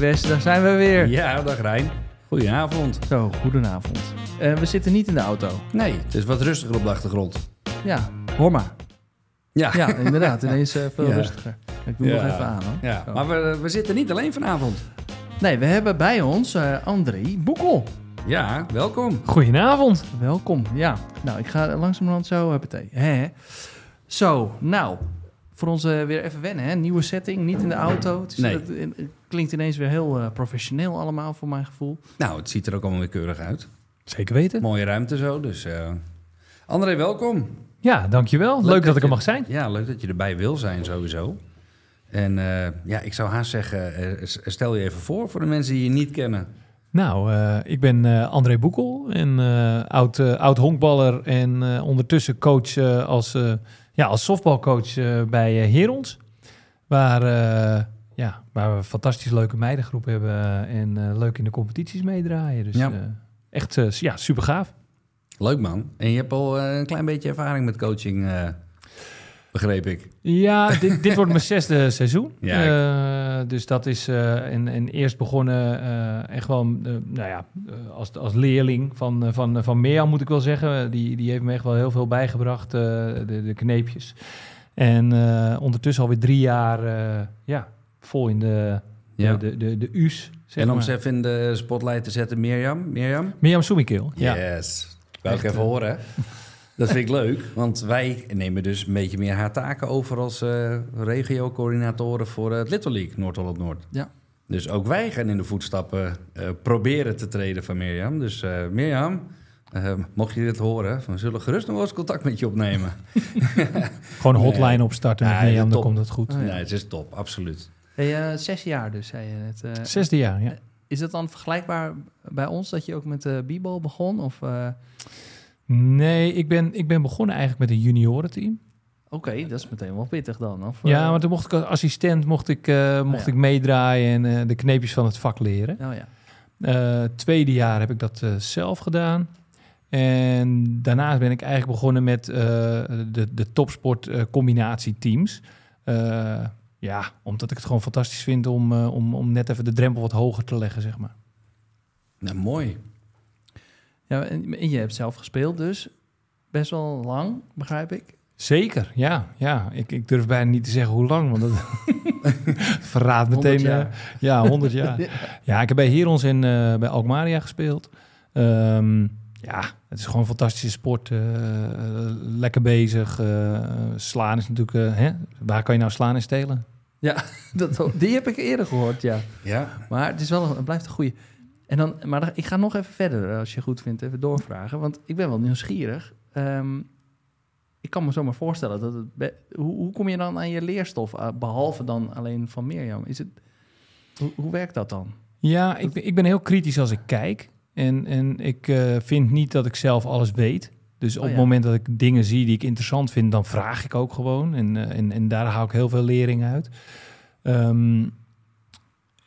Wes, daar zijn we weer. Ja, dag Rijn. Goedenavond. Zo, goedenavond. Eh, we zitten niet in de auto. Nee, het is wat rustiger op de achtergrond. Ja, hoor maar. Ja, Ja, inderdaad. Ineens eh, veel Ja. rustiger. Ik doe Ja. nog even aan hoor. ja. Zo. maar we, we zitten niet alleen vanavond. Nee, we hebben bij ons eh, André Boekel. Ja, welkom. Goedenavond. Welkom. Ja, nou, ik ga langzamerhand zo Hè? Zo, nou, voor ons eh, weer even wennen, hè? Nieuwe setting, niet in de auto. Het, is, Nee. het, het klinkt ineens weer heel eh, professioneel allemaal, voor mijn gevoel. Nou, het ziet er ook allemaal weer keurig uit. Zeker weten. Mooie ruimte zo, dus... eh André, welkom. Ja, dankjewel. Leuk, Leuk dat dat ik er je- mag zijn. Ja, leuk dat je erbij wil zijn sowieso. En eh, ja, ik zou haast zeggen, stel je even voor voor de mensen die je niet kennen. Nou, eh, ik ben eh, André Boekel, een eh, oud, eh, oud honkballer en eh, ondertussen coach eh, als, eh, ja, als softbalcoach eh, bij eh, Herons. Waar, eh, ja, waar we een fantastisch leuke meidengroep hebben en leuk in de competities meedraaien. Dus Ja. echt ja, super gaaf. Leuk man. En je hebt al een klein beetje ervaring met coaching, begreep ik. Ja, dit, dit wordt mijn zesde seizoen. Ja, Eh, dus dat is uh, en, en eerst begonnen uh, echt wel, nou ja, als, als leerling van, van, van Mirjam moet ik wel zeggen. Die, die heeft me echt wel heel veel bijgebracht, de, de kneepjes. En ondertussen alweer drie jaar, ja, vol in de, Ja. de, de, de, de U's. Zeg en om maar. ze even in de spotlight te zetten, Mirjam. Mirjam? Mirjam Soemikeel, ja. Yes. Wou ik even eh, horen. Dat vind ik leuk, want wij nemen dus een beetje meer haar taken over als eh regio-coördinatoren voor eh, het Little League Noord-Holland-Noord. Ja. Dus ook wij gaan in de voetstappen eh, proberen te treden van Mirjam. Dus eh, Mirjam, mocht je dit horen, we zullen gerust nog wel eens contact met je opnemen. Gewoon een hotline Nee. opstarten met Ja, Mirjam, dan komt het goed. Oh, ja. Nee, het is top, absoluut. Hey, zes jaar dus, zei je net. eh. Zesde jaar, ja. Is dat dan vergelijkbaar bij ons, dat je ook met de b-ball begon? Of, eh, Nee, ik ben, ik ben begonnen eigenlijk met een juniorenteam. Oké, dat is meteen wel pittig dan. Of, Ja, eh, maar toen mocht ik als assistent mocht ik, eh, mocht ja. ik meedraaien en eh, de kneepjes van het vak leren. Oh ja. Eh, tweede jaar heb ik dat eh, zelf gedaan. En daarnaast ben ik eigenlijk begonnen met eh, de, de topsport eh, combinatieteams. Eh, ja, omdat ik het gewoon fantastisch vind om, eh, om, om net even de drempel wat hoger te leggen, zeg maar. Nou, mooi. Ja en, je hebt zelf gespeeld dus. Best wel lang, begrijp ik. Zeker, ja. ja. Ik, ik durf bijna niet te zeggen hoe lang, want dat verraadt meteen... 100 jaar. eh, ja, 100 jaar. Ja, ik heb bij Herons en eh, bij Alkmaria gespeeld. Ehm, ja, het is gewoon een fantastische sport. eh, lekker bezig. eh, slaan is natuurlijk... hè? Waar kan je nou slaan en stelen? Ja, dat, die heb ik eerder gehoord, ja. Ja, Maar het, is wel een, het blijft een goede. En dan, maar ik ga nog even verder, als je goed vindt, even doorvragen. Want ik ben wel nieuwsgierig. Ehm, ik kan me zomaar voorstellen dat het. hoe, hoe kom je dan aan je leerstof, eh, behalve dan alleen van Mirjam? Is het, hoe, hoe werkt dat dan? Ja, ik, ben- ik ben heel kritisch als ik kijk. En, en ik eh, vind niet dat ik zelf alles weet. Dus op Oh het moment dat ik dingen zie die ik interessant vind, dan vraag ik ook gewoon. En, eh, en, en daar haal ik heel veel lering uit. Ehm,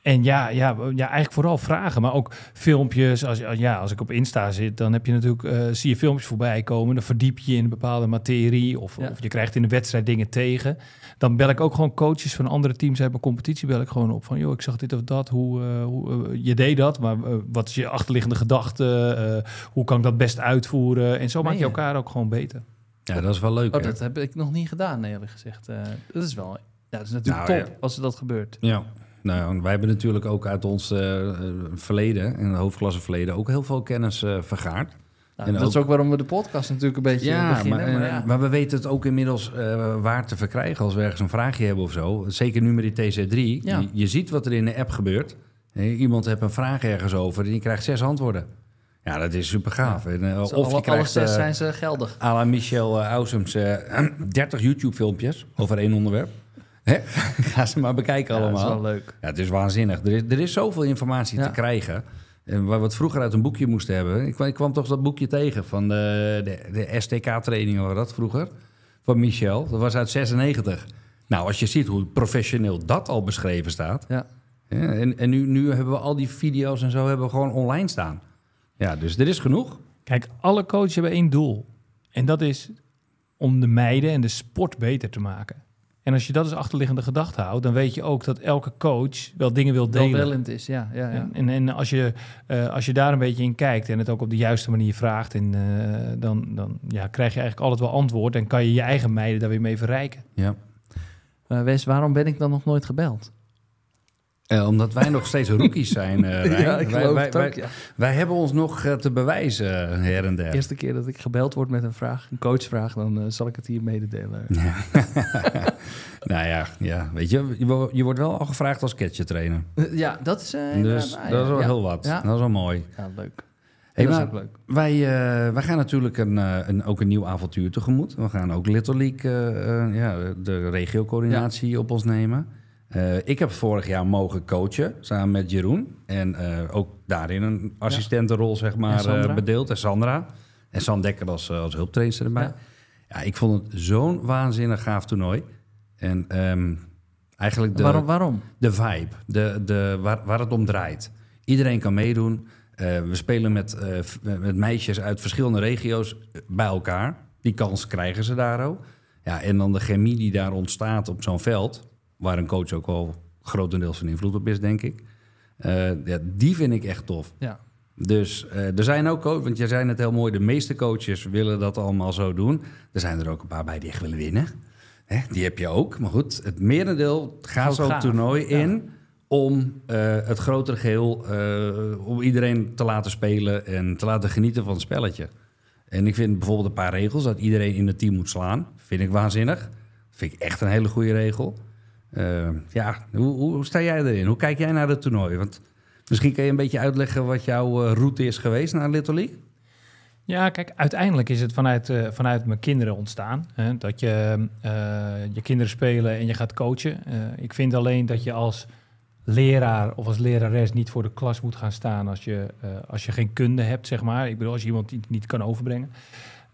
en ja, ja, ja, eigenlijk vooral vragen, maar ook filmpjes. Als, ja, als ik op Insta zit, dan heb je natuurlijk, eh, zie je filmpjes voorbij komen. Dan verdiep je je in een bepaalde materie. Of, Ja. of je krijgt in de wedstrijd dingen tegen. Dan bel ik ook gewoon coaches van andere teams uit mijn competitie. Bel ik gewoon op van, joh, ik zag dit of dat. Hoe, eh, hoe eh, je deed dat, maar wat is je achterliggende gedachte? Eh, hoe kan ik dat best uitvoeren? En zo maak je elkaar ook gewoon beter. ja dat is wel leuk. Oh, hè? dat heb ik nog niet gedaan, eerlijk gezegd. Eh, dat is wel. Ja, dat is natuurlijk Nou, top ja. als dat gebeurt. Ja, nou, wij hebben natuurlijk ook uit ons eh, eh, verleden, en hoofdklasse verleden, ook heel veel kennis eh, vergaard. Nou, En dat is ook- waarom we de podcast natuurlijk een beetje Ja, beginnen. maar, Maar, ja. maar we weten het ook inmiddels waar te verkrijgen als we ergens een vraagje hebben of zo. Zeker nu met die TC3. Ja. Je, je ziet wat er in de app gebeurt. Iemand heeft een vraag ergens over en die krijgt zes antwoorden. Ja, dat is super gaaf. En, Dus of alle, je alle krijgt zes zijn ze geldig. à la Michel uh, Ausems eh, 30 YouTube-filmpjes over één onderwerp. Hè? Ga ze maar bekijken Ja, dat allemaal. is wel leuk. Ja, het is waanzinnig. Er is, er is zoveel informatie Ja. te krijgen. En waar we het vroeger uit een boekje moesten hebben. Ik, kwam- ik kwam toch dat boekje tegen van de, de, de STK-trainingen, was dat vroeger? Van Michel. Dat was uit 96. Nou, als je ziet hoe professioneel dat al beschreven staat. Ja. hè, en en nu, nu hebben we al die video's en zo hebben we gewoon online staan. Ja, dus er is genoeg. Kijk, alle coaches hebben één doel. En dat is om de meiden en de sport beter te maken. En als je dat als achterliggende gedachte houdt, dan weet je ook dat elke coach wel dingen wil delen. Welwillend is, ja. ja, ja. En, en, en als, je, eh, als je daar een beetje in kijkt en het ook op de juiste manier vraagt, en, eh, dan, dan ja, krijg je eigenlijk altijd wel antwoord en kan je je eigen meiden daar weer mee verrijken. Ja. Eh, Wes, waarom ben ik dan nog nooit gebeld? Eh, omdat wij nog steeds rookies zijn, Rijn. ja, ik wij, wij, het ook, wij, ja. wij hebben ons nog eh, te bewijzen her en De der. eerste keer dat ik gebeld word met een vraag, een coachvraag, dan zal ik het hier mededelen. nou ja, ja, weet je, je, wo- je wordt wel al gevraagd als catcher trainer. Ja, dat is... Dus nou dat is wel heel wat. Dat is wel mooi. Ja, leuk. Hey, dat is maar ook leuk. wij, wij gaan natuurlijk een, een, ook een nieuw avontuur tegemoet. We gaan ook Little League, ja, de regiocoördinatie op ons nemen. Eh, ik heb vorig jaar mogen coachen samen met Jeroen. En eh, ook daarin een assistentenrol zeg En maar, Sandra. eh, bedeeld. En Sandra. En San Dekker als, als hulptrainer erbij. Ja. Ja. ik vond het zo'n waanzinnig gaaf toernooi. En ehm, eigenlijk de, waarom? waarom? de vibe, de, de, waar, waar het om draait. Iedereen kan meedoen. We spelen met, met meisjes uit verschillende regio's bij elkaar. Die kans krijgen ze daar ook. Ja, en dan de chemie die daar ontstaat op zo'n veld... waar een coach ook wel grotendeels van invloed op is, denk ik. Eh, ja, die vind ik echt tof. Ja. Dus eh, er zijn ook coaches, want jij zei het heel mooi... de meeste coaches willen dat allemaal zo doen. Er zijn er ook een paar bij die echt willen winnen. Hè, die heb je ook. Maar goed, het merendeel gaat zo'n toernooi Ja. in... om eh, het grotere geheel, eh, om iedereen te laten spelen... en te laten genieten van het spelletje. En ik vind bijvoorbeeld een paar regels... dat iedereen in het team moet slaan. Vind ik waanzinnig. Vind ik echt een hele goede regel. Eh, ja, hoe, hoe, sta jij erin? Hoe kijk jij naar het toernooi? Want misschien kan je een beetje uitleggen... wat jouw eh, route is geweest naar Little League? Ja, kijk, uiteindelijk is het vanuit, eh, vanuit mijn kinderen ontstaan. Hè, dat je je kinderen spelen en je gaat coachen. Ik vind alleen dat je als leraar of als lerares niet voor de klas moet gaan staan als je, als je geen kunde hebt, zeg maar. Ik bedoel, als je iemand niet, niet kan overbrengen.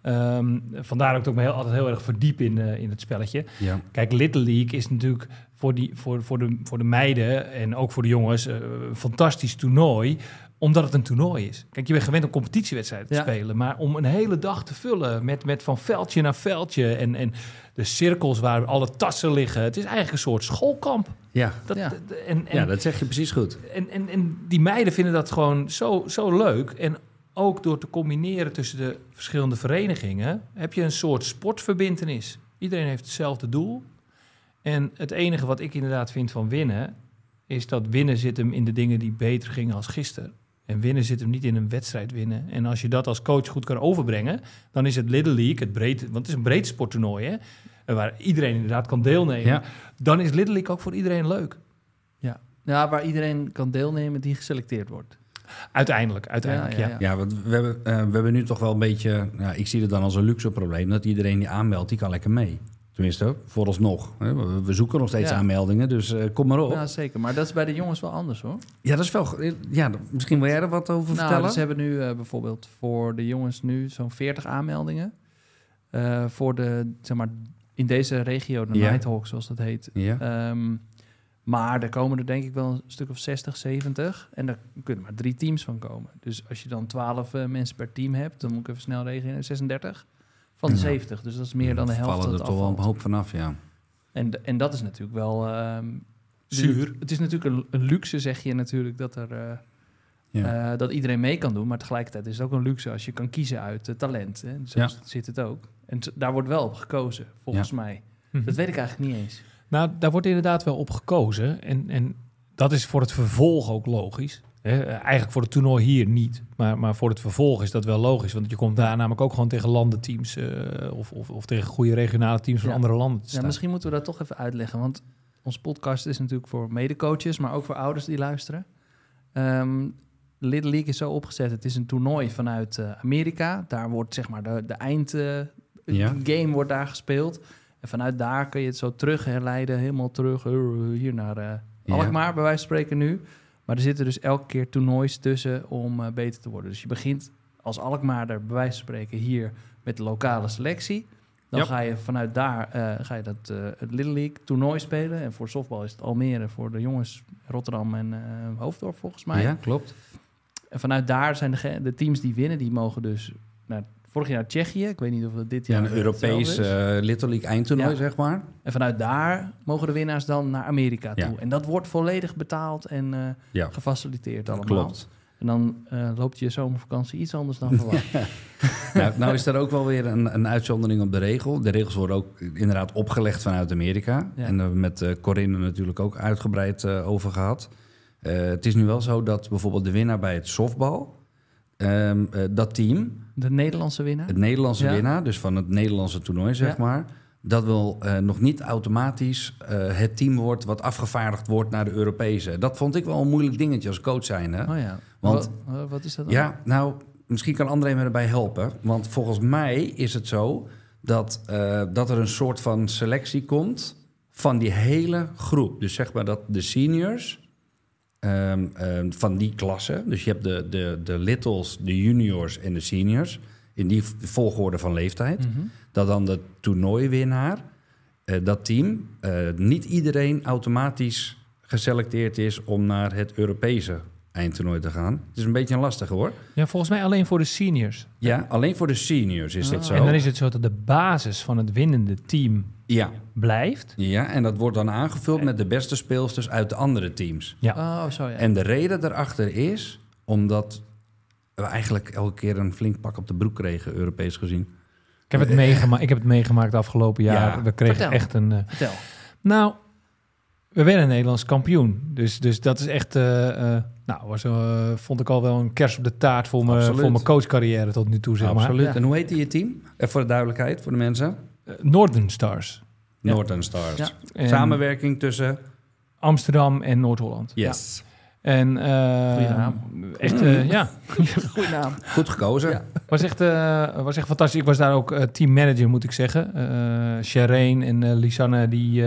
Ehm, vandaar dat ik ook me heel, altijd heel erg verdiep in, in het spelletje. Ja. Kijk, Little League is natuurlijk voor, die, voor, voor, de, voor de meiden en ook voor de jongens eh, een fantastisch toernooi omdat het een toernooi is. Kijk, je bent gewend om competitiewedstrijden te Ja. spelen. Maar om een hele dag te vullen met, met van veldje naar veldje... En, en de cirkels waar alle tassen liggen. Het is eigenlijk een soort schoolkamp. Ja. Dat, Ja. en, en, ja, dat zeg je precies goed. en, en, en die meiden vinden dat gewoon zo, zo leuk. En ook door te combineren tussen de verschillende verenigingen... heb je een soort sportverbintenis. Iedereen heeft hetzelfde doel. En het enige wat ik inderdaad vind van winnen... is dat winnen zit hem in de dingen die beter gingen als gisteren. En winnen zit hem niet in een wedstrijd winnen. En als je dat als coach goed kan overbrengen... dan is het Little League, het breed, want het is een breed sporttoernooi... Hè, waar iedereen inderdaad kan deelnemen... Ja. dan is Little League ook voor iedereen leuk. Ja, waar iedereen kan deelnemen die geselecteerd wordt. Uiteindelijk, uiteindelijk, ja. Ja, ja, Ja, want we hebben, eh, we hebben nu toch wel een beetje... Ja, ik zie het dan als een luxe probleem... dat iedereen die aanmeldt, die kan lekker mee. Tenminste, vooralsnog. We, zoeken nog steeds Ja. aanmeldingen, dus eh, kom maar op. Ja, Ja. zeker. Maar dat is bij de jongens wel anders hoor. dat is wel... Ja, misschien wil jij er wat over Nou, vertellen? dus ze hebben nu eh, bijvoorbeeld voor de jongens nu zo'n 40 aanmeldingen. Eh, voor de, zeg maar, in deze regio, de Ja. Nighthawk zoals dat heet. Ja. Ehm, maar er komen er denk ik wel een stuk of 60, 70. En daar kunnen maar drie teams van komen. Dus als je dan 12 eh, mensen per team hebt, dan moet ik even snel rekenen, 36 van de Ja. 70. Dus dat is meer dan de helft vallen dat er toch wel een hoop vanaf, ja. En, en dat is natuurlijk wel... ehm, Zuur. Het is natuurlijk een, een luxe, zeg je natuurlijk, dat, er, eh, ja. eh, dat iedereen mee kan doen. Maar tegelijkertijd is het ook een luxe als je kan kiezen uit eh, talent. Hè. Zo Ja. zit het ook. En daar wordt wel op gekozen, volgens mij. Mhm. Dat weet ik eigenlijk niet eens. Nou, daar wordt inderdaad wel op gekozen. En, en dat is voor het vervolg ook logisch. Hè? Eigenlijk voor het toernooi hier niet. Maar, maar voor het vervolg is dat wel logisch. Want je komt daar namelijk ook gewoon tegen landenteams... eh, of, of, of tegen goede regionale teams van Ja. andere landen te Ja, staan. misschien moeten we dat toch even uitleggen. Want ons podcast is natuurlijk voor medecoaches, maar ook voor ouders die luisteren. Ehm Little League is zo opgezet. Het is een toernooi vanuit eh, Amerika. Daar wordt zeg maar de, de eindgame Ja. game wordt daar gespeeld. En vanuit daar kun je het zo terug herleiden, helemaal terug eh, hier naar eh Ja. Alkmaar, bij wijze van spreken nu. Maar er zitten dus elke keer toernoois tussen om eh, beter te worden. Dus je begint als Alkmaarder, bij wijze van spreken, hier met de lokale selectie. Dan ga je vanuit daar eh, ga je dat, het Little League toernooi spelen. En voor softbal is het Almere, voor de jongens Rotterdam en Hoofddorp volgens mij. Ja, klopt. En vanuit daar zijn de, de teams die winnen, die mogen dus naar vorig jaar Tsjechië. Ik weet niet of het dit Ja, jaar een Europees hetzelfde is. eh Little League eindtoernooi, Ja. zeg maar. En vanuit daar mogen de winnaars dan naar Amerika toe. En dat wordt volledig betaald en eh, Ja, gefaciliteerd allemaal. klopt. En dan eh, loopt je zomervakantie iets anders dan verwacht. nou, nou is er ook wel weer een, een uitzondering op de regel. De regels worden ook inderdaad opgelegd vanuit Amerika. En daar hebben we met eh, Corinne natuurlijk ook uitgebreid eh, over gehad. Eh, het is nu wel zo dat bijvoorbeeld de winnaar bij het softbal... ehm, eh, dat team, De Nederlandse winnaar. het Nederlandse Ja. winnaar, dus van het Nederlandse toernooi, zeg Ja. maar... dat wil eh, nog niet automatisch eh, het team wordt wat afgevaardigd wordt naar de Europese. Dat vond ik wel een moeilijk dingetje als coach zijn. Hè? Oh ja. Want- wat, wat is dat dan? Ja, nou, misschien kan André me erbij helpen. Want volgens mij is het zo dat, dat er een soort van selectie komt van die hele groep. Dus zeg maar dat de seniors ehm, ehm, van die klasse... dus je hebt de, de, de littles, de juniors en de seniors... in die volgorde van leeftijd... Mhm. dat dan de toernooiwinnaar, eh, dat team... eh, niet iedereen automatisch geselecteerd is om naar het Europese eindtoernooi te gaan. Het is een beetje een lastige hoor. Ja, volgens mij alleen voor de seniors. Ja, alleen voor de seniors is dit Ah. zo. En dan is het zo dat de basis van het winnende team ja. blijft. ja, en dat wordt dan aangevuld met de beste speelsters uit de andere teams. Ja. Oh, zo ja. En de reden daarachter is omdat we eigenlijk elke keer een flink pak op de broek kregen, Europees gezien. Ik heb het, meegema ik heb het meegemaakt de afgelopen jaar. Ja. We kregen Vertel. echt een... eh, Vertel. nou, we werden Nederlands kampioen. Dus, dus dat is echt... eh, eh, nou, was, eh, vond ik al wel een kers op de taart voor mijn, voor mijn coachcarrière tot nu toe, zeg maar. Absoluut. Ja. En hoe heette je team? Voor de duidelijkheid, voor de mensen. Northern Stars. Ja. Northern Stars. Ja. En Samenwerking tussen... Amsterdam en Noord-Holland. Yes. En eh, Goeie naam. echt, eh, ja, Goeie naam. Goed gekozen. Ja. was echt, eh, was echt fantastisch. Ik was daar ook teammanager, moet ik zeggen. Eh Shireen en eh, Lisanne, die,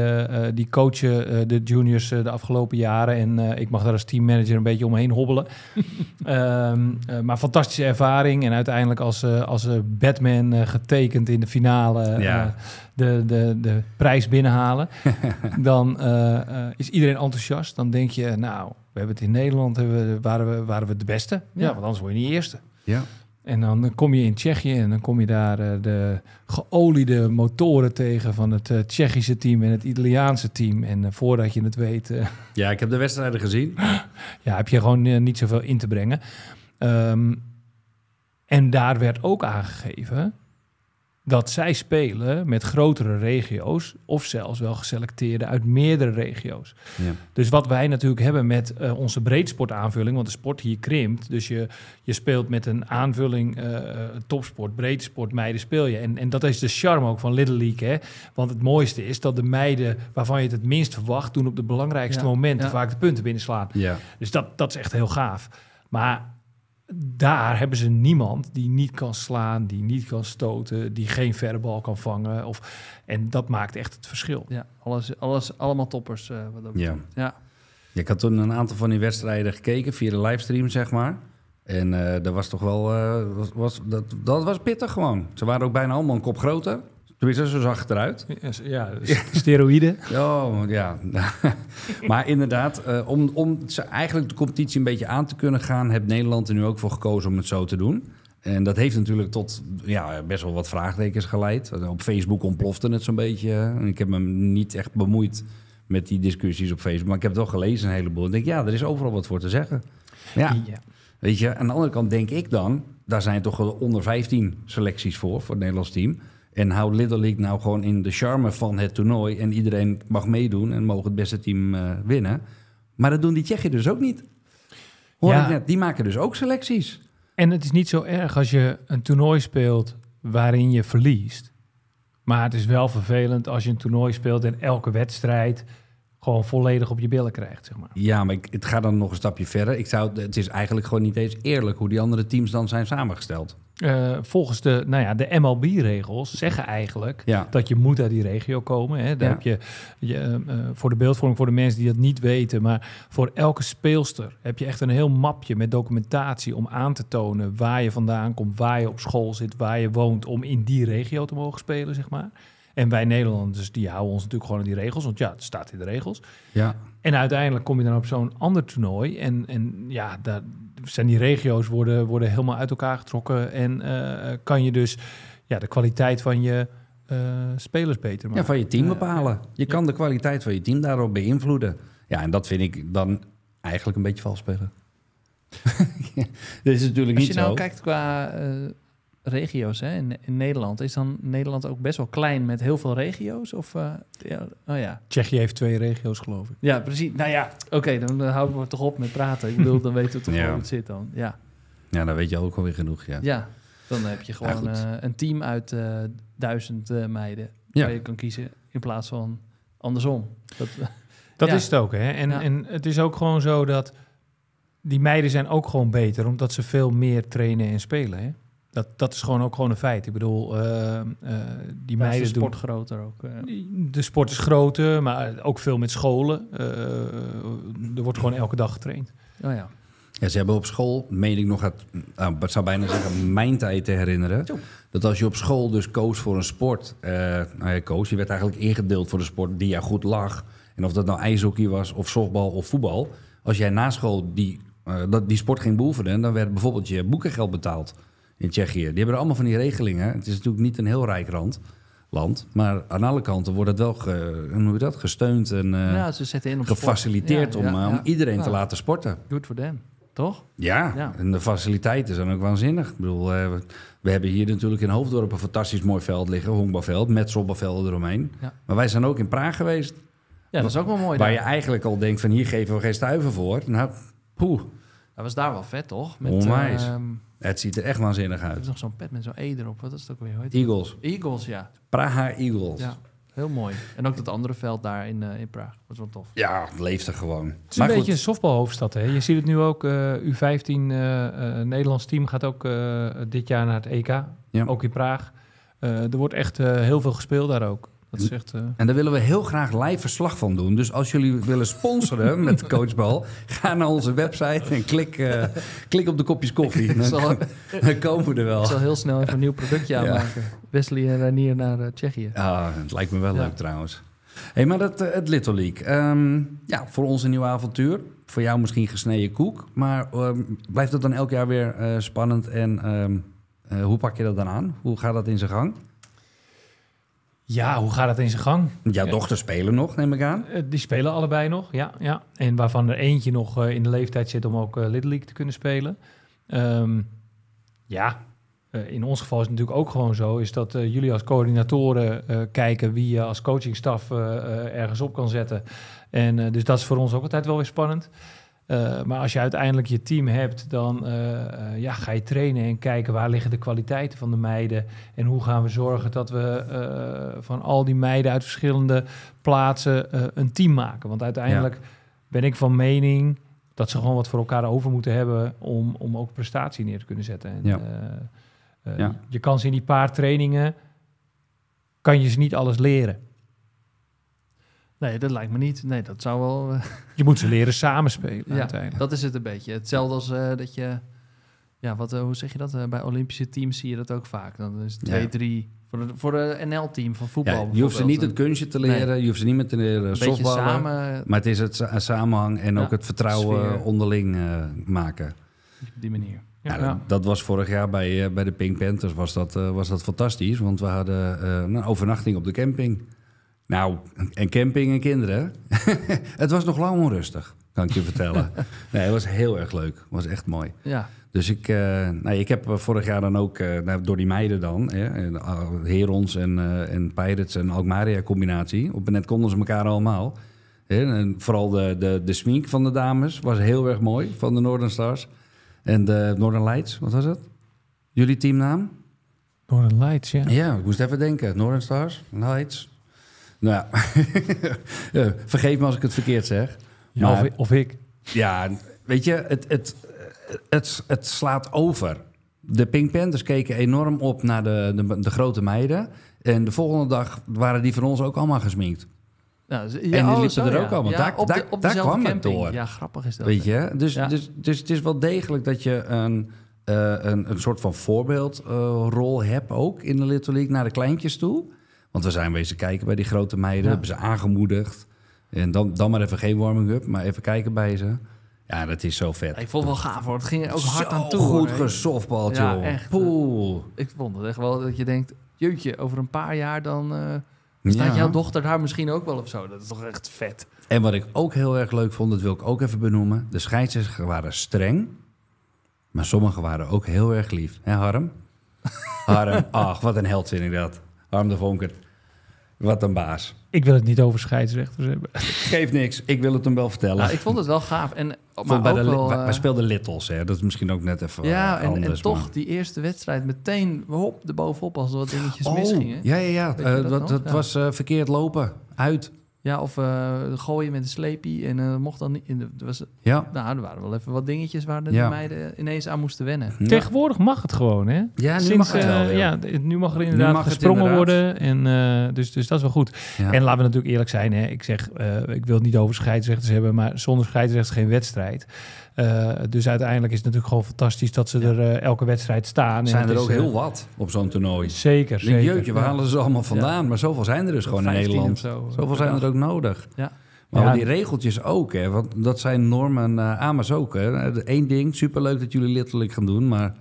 die coachen eh, de juniors de afgelopen jaren. En eh, ik mag daar als teammanager een beetje omheen hobbelen. Ehm, eh, maar fantastische ervaring. En uiteindelijk als, eh, als eh, Batman eh, getekend in de finale eh, Ja. de, de, de prijs binnenhalen. dan eh, eh, is iedereen enthousiast. Dan denk je, nou, we hebben het in Nederland, hebben we, waren, we, waren we de beste. Ja, want anders word je niet eerste. Ja. En dan kom je in Tsjechië en dan kom je daar eh, de geoliede motoren tegen van het eh, Tsjechische team en het Italiaanse team. En eh, voordat je het weet, ja, ik heb de wedstrijden gezien. ja, heb je gewoon niet zoveel in te brengen. Ehm, en daar werd ook aangegeven dat zij spelen met grotere regio's of zelfs wel geselecteerde uit meerdere regio's. Ja. Dus wat wij natuurlijk hebben met eh, onze breedsportaanvulling, want de sport hier krimpt. Dus je, je speelt met een aanvulling eh, eh, topsport, breedsport, meiden speel je. En, en dat is de charme ook van Little League. Hè? Want het mooiste is dat de meiden waarvan je het het minst verwacht... doen op de belangrijkste Ja, momenten ja. vaak de punten binnenslaan. Ja. Dus dat, dat is echt heel gaaf. Maar daar hebben ze niemand die niet kan slaan, die niet kan stoten, die geen verre bal kan vangen. Of, en dat maakt echt het verschil. Ja, alles, alles, allemaal toppers. eh, wat dat Ja. ja. Ja, Ik had toen een aantal van die wedstrijden gekeken via de livestream, zeg maar. En eh dat was toch wel... eh, was, was, dat, dat was pittig gewoon. Ze waren ook bijna allemaal een kop groter. Tenminste, zo zag het eruit. Ja, steroïden. Oh, ja. maar inderdaad, eh, om, om eigenlijk de competitie een beetje aan te kunnen gaan... heeft Nederland er nu ook voor gekozen om het zo te doen. En dat heeft natuurlijk tot ja, best wel wat vraagtekens geleid. Op Facebook ontplofte het zo'n beetje. En ik heb me niet echt bemoeid met die discussies op Facebook. Maar ik heb het wel gelezen een heleboel. Ik denk, ja, er is overal wat voor te zeggen. Ja, Ja. weet je. Aan de andere kant denk ik dan... daar zijn toch wel onder 15 selecties voor, voor het Nederlands team... En hou Little League nou gewoon in de charme van het toernooi. En iedereen mag meedoen en mogen het beste team eh, winnen. Maar dat doen die Tsjechen dus ook niet. Hoor Ja. ik net, die maken dus ook selecties. En het is niet zo erg als je een toernooi speelt waarin je verliest. Maar het is wel vervelend als je een toernooi speelt en elke wedstrijd gewoon volledig op je billen krijgt, zeg maar. Ja, maar ik, het gaat dan nog een stapje verder. Ik zou, het is eigenlijk gewoon niet eens eerlijk hoe die andere teams dan zijn samengesteld. Eh, volgens de, nou ja, de MLB-regels zeggen eigenlijk Ja, dat je moet uit die regio komen. Hè. Daar Ja. heb je, je eh, eh, voor de beeldvorming, voor de mensen die dat niet weten, maar voor elke speelster heb je echt een heel mapje met documentatie om aan te tonen waar je vandaan komt, waar je op school zit, waar je woont, om in die regio te mogen spelen, zeg maar. En wij Nederlanders, die houden ons natuurlijk gewoon aan die regels. Want ja, het staat in de regels. Ja. En uiteindelijk kom je dan op zo'n ander toernooi. En, en ja, daar zijn die regio's worden, worden helemaal uit elkaar getrokken. En eh, kan je dus ja, de kwaliteit van je eh, spelers beter maken. ja, van je team Eh, bepalen. Je kan de kwaliteit van je team daarop beïnvloeden. Ja, en dat vind ik dan eigenlijk een beetje vals spelen. Dit is natuurlijk Als niet je nou zo. kijkt qua eh, regio's hè, in, in Nederland, is dan Nederland ook best wel klein met heel veel regio's? Of, eh, ja, oh ja. Tsjechië heeft twee regio's, geloof ik. Ja, precies. Nou ja, oké, dan houden we toch op met praten. Ik bedoel, dan weten we toch Ja. wel hoe het zit dan. Ja. Ja, dan weet je ook alweer genoeg, ja. ja, dan heb je gewoon eh, een team uit eh, duizend eh, meiden Ja. waar je kan kiezen in plaats van andersom. Dat, Dat Ja. is het ook, hè? En, Ja. en het is ook gewoon zo dat die meiden zijn ook gewoon beter, omdat ze veel meer trainen en spelen, hè? Dat, dat is gewoon ook gewoon een feit. Ik bedoel, eh, eh, die Daar is meiden de doen... sport groter ook. eh. De sport is groter, maar ook veel met scholen. Eh, er wordt gewoon elke dag getraind. Oh ja. Ja, ze hebben op school, meen ik nog, het, nou, ik zou bijna zeggen, mijn tijd te herinneren. Zo. Dat als je op school dus koos voor een sport, eh nou ja, koos, je werd eigenlijk ingedeeld voor de sport die jou goed lag. En of dat nou ijshockey was, of softbal of voetbal. Als jij na school die, eh, dat, die sport ging beoefenen, dan werd bijvoorbeeld je boekengeld betaald in Tsjechië. Die hebben allemaal van die regelingen. Het is natuurlijk niet een heel rijk land, land maar aan alle kanten wordt het wel ge, hoe noem je dat, gesteund en eh, ja, ze zetten in op gefaciliteerd Ja, om, ja, eh, om iedereen te laten sporten. Good for them, toch? Ja, en de faciliteiten zijn ook waanzinnig. Ik bedoel, eh, we, hebben hier natuurlijk in Hoofddorp een fantastisch mooi veld liggen, honkbalveld, met softbalvelden eromheen. Maar wij zijn ook in Praag geweest, Ja, dat is ook wel mooi. waar je eigenlijk al denkt van hier geven we geen stuiver voor. Nou, poeh, Dat was daar wel vet, toch? Onwijs. ehm, het ziet er echt waanzinnig er is uit. nog zo'n pet met zo'n E erop. Wat is het ook weer? Hoe heet het? Eagles, Eagles, ja. Praha Eagles. ja. Ja, Heel mooi. En ook dat andere veld daar in, eh, in Praag. Dat is wel tof. het leeft er gewoon. Het is Maar een goed, beetje een softbalhoofdstad. Hè? Je ziet het nu ook. eh U15 eh eh, Nederlands team gaat ook eh, dit jaar naar het EK. Ja. Ook in Praag. Eh, er wordt echt eh, heel veel gespeeld daar ook. Dat eh, En daar willen we heel graag live verslag van doen. Dus als jullie willen sponsoren met Coachbal, ga naar onze website en klik, eh, klik op de kopjes koffie. Ik zal, Dan, dan komen we er wel. ik zal heel snel even een nieuw productje Ja. aanmaken. Wesley en Ranier naar eh, Tsjechië. Ja, het lijkt me wel Ja. leuk trouwens. hey, maar dat, het Little League. Ehm, ja, voor ons een nieuw avontuur. Voor jou misschien gesneden koek. Maar ehm, blijft het dan elk jaar weer spannend? En ehm, eh, hoe pak je dat dan aan? Hoe gaat dat in zijn gang? Ja, hoe gaat het in zijn gang? Jouw dochters spelen nog, neem ik aan. Eh, die spelen allebei nog, ja, ja. En waarvan er eentje nog eh, in de leeftijd zit om ook eh, Little League te kunnen spelen. Ehm, ja, in ons geval is het natuurlijk ook gewoon zo... is dat jullie als coördinatoren kijken... wie je als coachingstaf ergens op kan zetten. En dus dat is voor ons ook altijd wel weer spannend. Eh, maar als je uiteindelijk je team hebt, dan eh, eh, ja, ga je trainen en kijken waar liggen de kwaliteiten van de meiden. En hoe gaan we zorgen dat we van al die meiden uit verschillende plaatsen een team maken. Want uiteindelijk ben ik van mening dat ze gewoon wat voor elkaar over moeten hebben om, om ook prestatie neer te kunnen zetten. En, Ja. Ja. Je kan ze in die paar trainingen, kan je ze niet alles leren. Nee, dat lijkt me niet. Nee, dat zou wel... eh, Je moet ze leren samenspelen ja, uiteindelijk. dat is het een beetje. Hetzelfde als eh, dat je... Ja, wat, eh, hoe zeg je dat? Eh, bij Olympische teams zie je dat ook vaak. Dan is het Ja. twee, drie... Voor de, voor de NL-team van voetbal Ja, je hoeft ze niet het kunstje te leren. Je hoeft ze niet met te leren Een softballen. samen Maar het is het sa- samenhang en Ja, ook het vertrouwen sfeer. onderling eh, maken. op die manier. Ja, Ja. dat- Dat was vorig jaar bij, eh, bij de Pink Panthers was dat, was dat fantastisch. Want we hadden eh, een overnachting op de camping. Nou, en camping en kinderen. het was nog lang onrustig, kan ik je vertellen. nee, het was heel erg leuk. Het was echt mooi. Ja, Dus ik, eh, nou, ik heb eh, vorig jaar dan ook, eh, nou, door die meiden dan, hè, uh, Herons en, en Pirates en Alkmaria combinatie. Op net konden ze elkaar allemaal. Hè, en vooral de, de, de smink van de dames was heel erg mooi, van de Northern Stars. En de Northern Lights, wat was het? Jullie teamnaam? Northern Lights, ja. Ja, ik moest even denken. Northern Stars, Lights. Nou ja, Ja, vergeef me als ik het verkeerd zeg. Ja, Maar- of, of ik. Ja, weet je, het, het, het, het slaat over. De Pink Panthers keken enorm op naar de, de, de grote meiden. En de volgende dag waren die van ons ook allemaal gesminkt. Ja, ja, die liepen zo, er ja. ook allemaal. Ja, Daar- op daar- de, op daar dezelfde kwam het door. Ja, grappig is dat. Weet je? Dus, Ja. dus, dus het is wel degelijk dat je een, eh, een, een soort van voorbeeldrol hebt ook in de Little League naar de kleintjes toe. Want we zijn wezen kijken bij die grote meiden, Ja. hebben ze aangemoedigd. En dan, dan maar even geen warming-up, maar even kijken bij ze. Ja, dat is zo vet. Ik vond het wel gaaf hoor. Het ging er ook hard Zo aan toe. goed gesoftbald, Ja, joh. echt. Ik vond het echt wel dat je denkt, jeutje, over een paar jaar dan eh, staat Ja. jouw dochter daar misschien ook wel of zo. Dat is toch echt vet. En wat ik ook heel erg leuk vond, dat wil ik ook even benoemen. De scheidsrechters waren streng, maar sommigen waren ook heel erg lief. Hè, Harm? Harm, ach, wat een held vind ik dat. Harm de Vonkert. Wat een baas. Ik wil het niet over scheidsrechters hebben. Geeft niks, ik wil het hem wel vertellen. Nou, ik vond het wel gaaf. En, maar bij ook de, wel, wij, eh, wij speelden Littles, hè. dat is misschien ook net even ja, eh, en, anders. en toch maar- die eerste wedstrijd meteen hop, erbovenop als er wat dingetjes Oh, misgingen. Ja, ja, ja. Eh, dat dat, nog? dat Ja. was eh, verkeerd lopen. Uit. Ja, of eh, gooien met een sleepie en eh, mocht dan niet. In de, er was, Ja. nou, er waren wel even wat dingetjes waar de Ja. meiden ineens aan moesten wennen. Ja. Tegenwoordig mag het gewoon, hè? Ja, nu Sinds, mag het eh, wel. ja, d- nu mag er inderdaad mag gesprongen inderdaad. worden. En, eh, dus, dus dat is wel goed. Ja. En laten we natuurlijk eerlijk zijn. Hè? Ik zeg, eh, ik wil het niet over scheidsrechters hebben, maar zonder scheidsrechters geen wedstrijd. Eh, dus uiteindelijk is het natuurlijk gewoon fantastisch dat ze er eh, elke wedstrijd staan. En zijn het er is, ook eh, heel wat op zo'n toernooi. Zeker, Ik denk, zeker. jeetje, waar Ja. halen ze allemaal vandaan? Maar zoveel zijn er dus gewoon in 15 Nederland. zo. Zoveel zijn er ook nodig. Ja. Maar Ja. die regeltjes ook, hè? Want dat zijn normen uh, AMA's ook. Hè? Eén ding, superleuk dat jullie letterlijk gaan doen, maar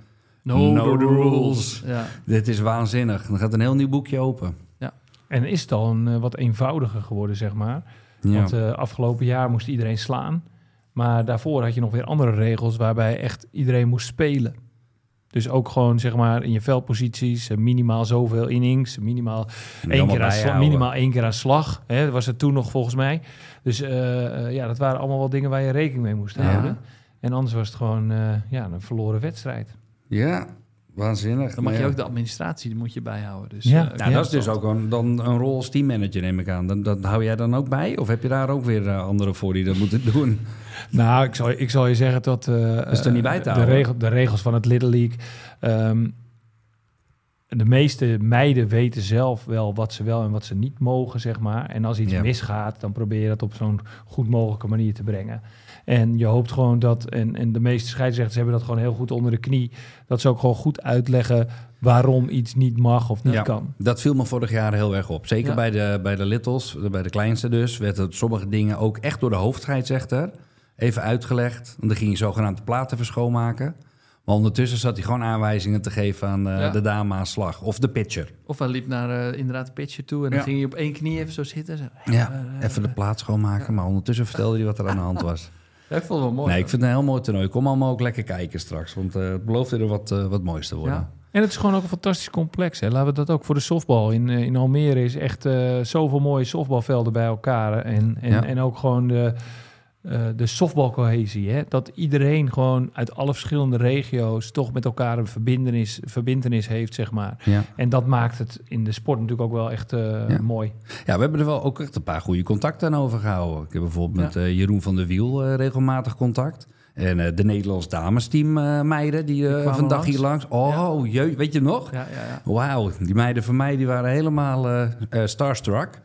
No, Know the rules. rules. Ja. dit is waanzinnig. Dan gaat een heel nieuw boekje open. En is het al een eh, wat eenvoudiger geworden, zeg maar. Ja. Want eh, afgelopen jaar moest iedereen slaan. Maar daarvoor had je nog weer andere regels waarbij echt iedereen moest spelen. Dus ook gewoon zeg maar in je veldposities, eh, minimaal zoveel innings, minimaal één keer aan slag, minimaal één keer aan slag. Hè, dat was het toen nog volgens mij. Dus eh, eh, ja, dat waren allemaal wel dingen waar je rekening mee moest Ja. houden. En anders was het gewoon eh, ja, een verloren wedstrijd. Ja, waanzinnig. Dan mag je ook de administratie, die moet je bijhouden. Dus, Ja. Nou, dat is dus ook een, dan een rol als teammanager, neem ik aan. Dat, dat hou jij dan ook bij? Of heb je daar ook weer anderen voor die dat moeten doen? Nou, ik zal, ik zal je zeggen dat... eh, is er niet bij te de, houden. regel, de regels van het Little League... ehm, de meeste meiden weten zelf wel wat ze wel en wat ze niet mogen, zeg maar. En als iets Ja. misgaat, dan probeer je dat op zo'n goed mogelijke manier te brengen. En je hoopt gewoon dat, en, en de meeste scheidsrechters hebben dat gewoon heel goed onder de knie, dat ze ook gewoon goed uitleggen waarom iets niet mag of niet Ja. kan. Dat viel me vorig jaar heel erg op. Zeker Ja. bij, de, bij de littles, bij de kleinste dus, werden sommige dingen ook echt door de hoofdscheidsrechter even uitgelegd. En dan ging je zogenaamd de platen even schoonmaken. Maar ondertussen zat hij gewoon aanwijzingen te geven aan eh, Ja. de dame aan slag. Of de pitcher. Of hij liep naar eh, inderdaad de pitcher toe en dan Ja. ging hij op één knie even zo zitten. Zo, Ja, eh, even de plaat schoonmaken. Maar ondertussen vertelde hij wat er aan de hand was. Ja, ik vond het wel mooi. Nee, ik vind het een heel mooi toernooi. Kom allemaal ook lekker kijken straks. Want eh, het belooft er wat, wat moois te worden. Ja. En het is gewoon ook een fantastisch complex. Hè. Laten we dat ook voor de softbal. In, in Almere is echt eh, zoveel mooie softbalvelden bij elkaar. En, en, Ja. en ook gewoon de, eh de softbalcohesie. Hè. Dat iedereen gewoon uit alle verschillende regio's toch met elkaar een verbindenis, verbindenis heeft, zeg maar. Ja. En dat maakt het in de sport natuurlijk ook wel echt eh, Ja. mooi. Ja, we hebben er wel ook echt een paar goede contacten aan overgehouden. Ik heb bijvoorbeeld met Ja. eh, Jeroen van der Wiel regelmatig contact. En de Nederlands damesteam meiden, die, kwamen vandaag hier langs. Oh, jee, weet je nog? Ja, ja, ja. Wauw, die meiden van mij die waren helemaal starstruck.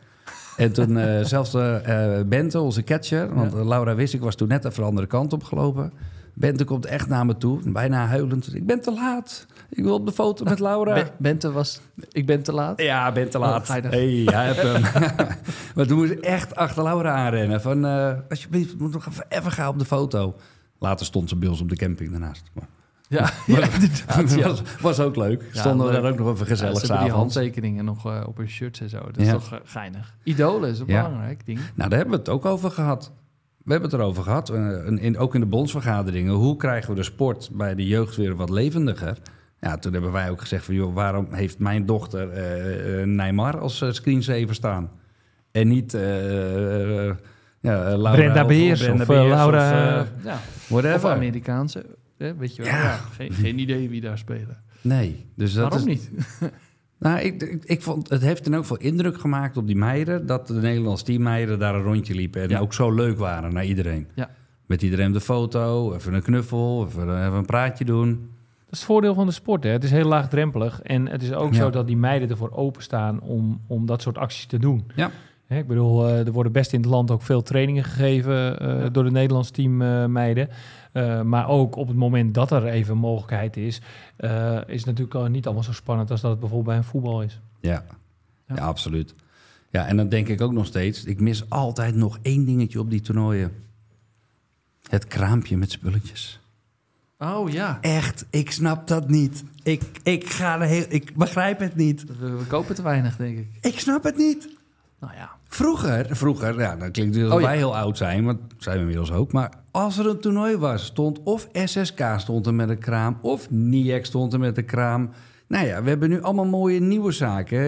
En toen eh, zelfs eh, eh, Bente, onze catcher, want Laura Wissik was toen net even de andere kant opgelopen. Bente komt echt naar me toe, bijna huilend. Ik ben te laat. Ik wil op de foto met Laura. Ben- Bente was... Ik ben te laat. Ja, ben te Oh, laat. hey, jij hebt hem. maar toen moest ik echt achter Laura aanrennen. Van, eh, alsjeblieft, we moeten nog even, even gaan op de foto. Later stond ze bij ons op de camping daarnaast. Maar, Ja. Ja. was, was ook leuk. Ja, Stonden we daar ook nog even gezellig ze hebben die handtekeningen nog eh, op hun shirts en zo. Dat is toch eh, geinig. Idolen is een Ja. belangrijk ding. Nou, daar hebben we het ook over gehad. We hebben het erover gehad, eh, in, in- ook in de bondsvergaderingen. Hoe krijgen we de sport bij de jeugd weer wat levendiger? Ja, toen hebben wij ook gezegd van, joh, waarom heeft mijn dochter eh, eh, Neymar als screensaver staan? En niet ja, Laura Brenda of- Beers Brenda of, Beers Laura- Of, eh, Ja. Of whatever. Amerikaanse. Hè, weet je wel. Ja. Ja. Geen, geen idee wie daar spelen. Nee, dus dat Waarom is, niet? Nou, ik, ik, ik vond, het heeft dan ook veel indruk gemaakt op die meiden... dat de Nederlandse teammeiden daar een rondje liepen... en Ja. ook zo leuk waren naar iedereen. Ja. Met iedereen de foto, even een knuffel, even, even een praatje doen. Dat is het voordeel van de sport. Hè. Het is heel laagdrempelig. En het is ook Ja. zo dat die meiden ervoor openstaan om, om dat soort acties te doen. Ja. Hè, ik bedoel, eh, er worden best in het land ook veel trainingen gegeven eh, Ja. door de Nederlands team meiden. Eh, maar ook op het moment dat er even een mogelijkheid is, eh, is het natuurlijk al niet allemaal zo spannend als dat het bijvoorbeeld bij een voetbal is. Ja. Ja. Ja. absoluut. Ja, en dan denk ik ook nog steeds... ik mis altijd nog één dingetje op die toernooien. Het kraampje met spulletjes. Oh ja, Echt, ik snap dat niet. Ik, ik, ga er heel, ik begrijp het niet. we, we kopen te weinig, denk ik. Ik snap het niet. Nou ja, Vroeger, vroeger, ja, dan klinkt alsof Oh, ja. wij heel oud zijn, want dat zijn we inmiddels ook. Maar als er een toernooi was, stond of SSK stond er met een kraam, of NIEC stond er met een kraam. Nou ja, we hebben nu allemaal mooie nieuwe zaken.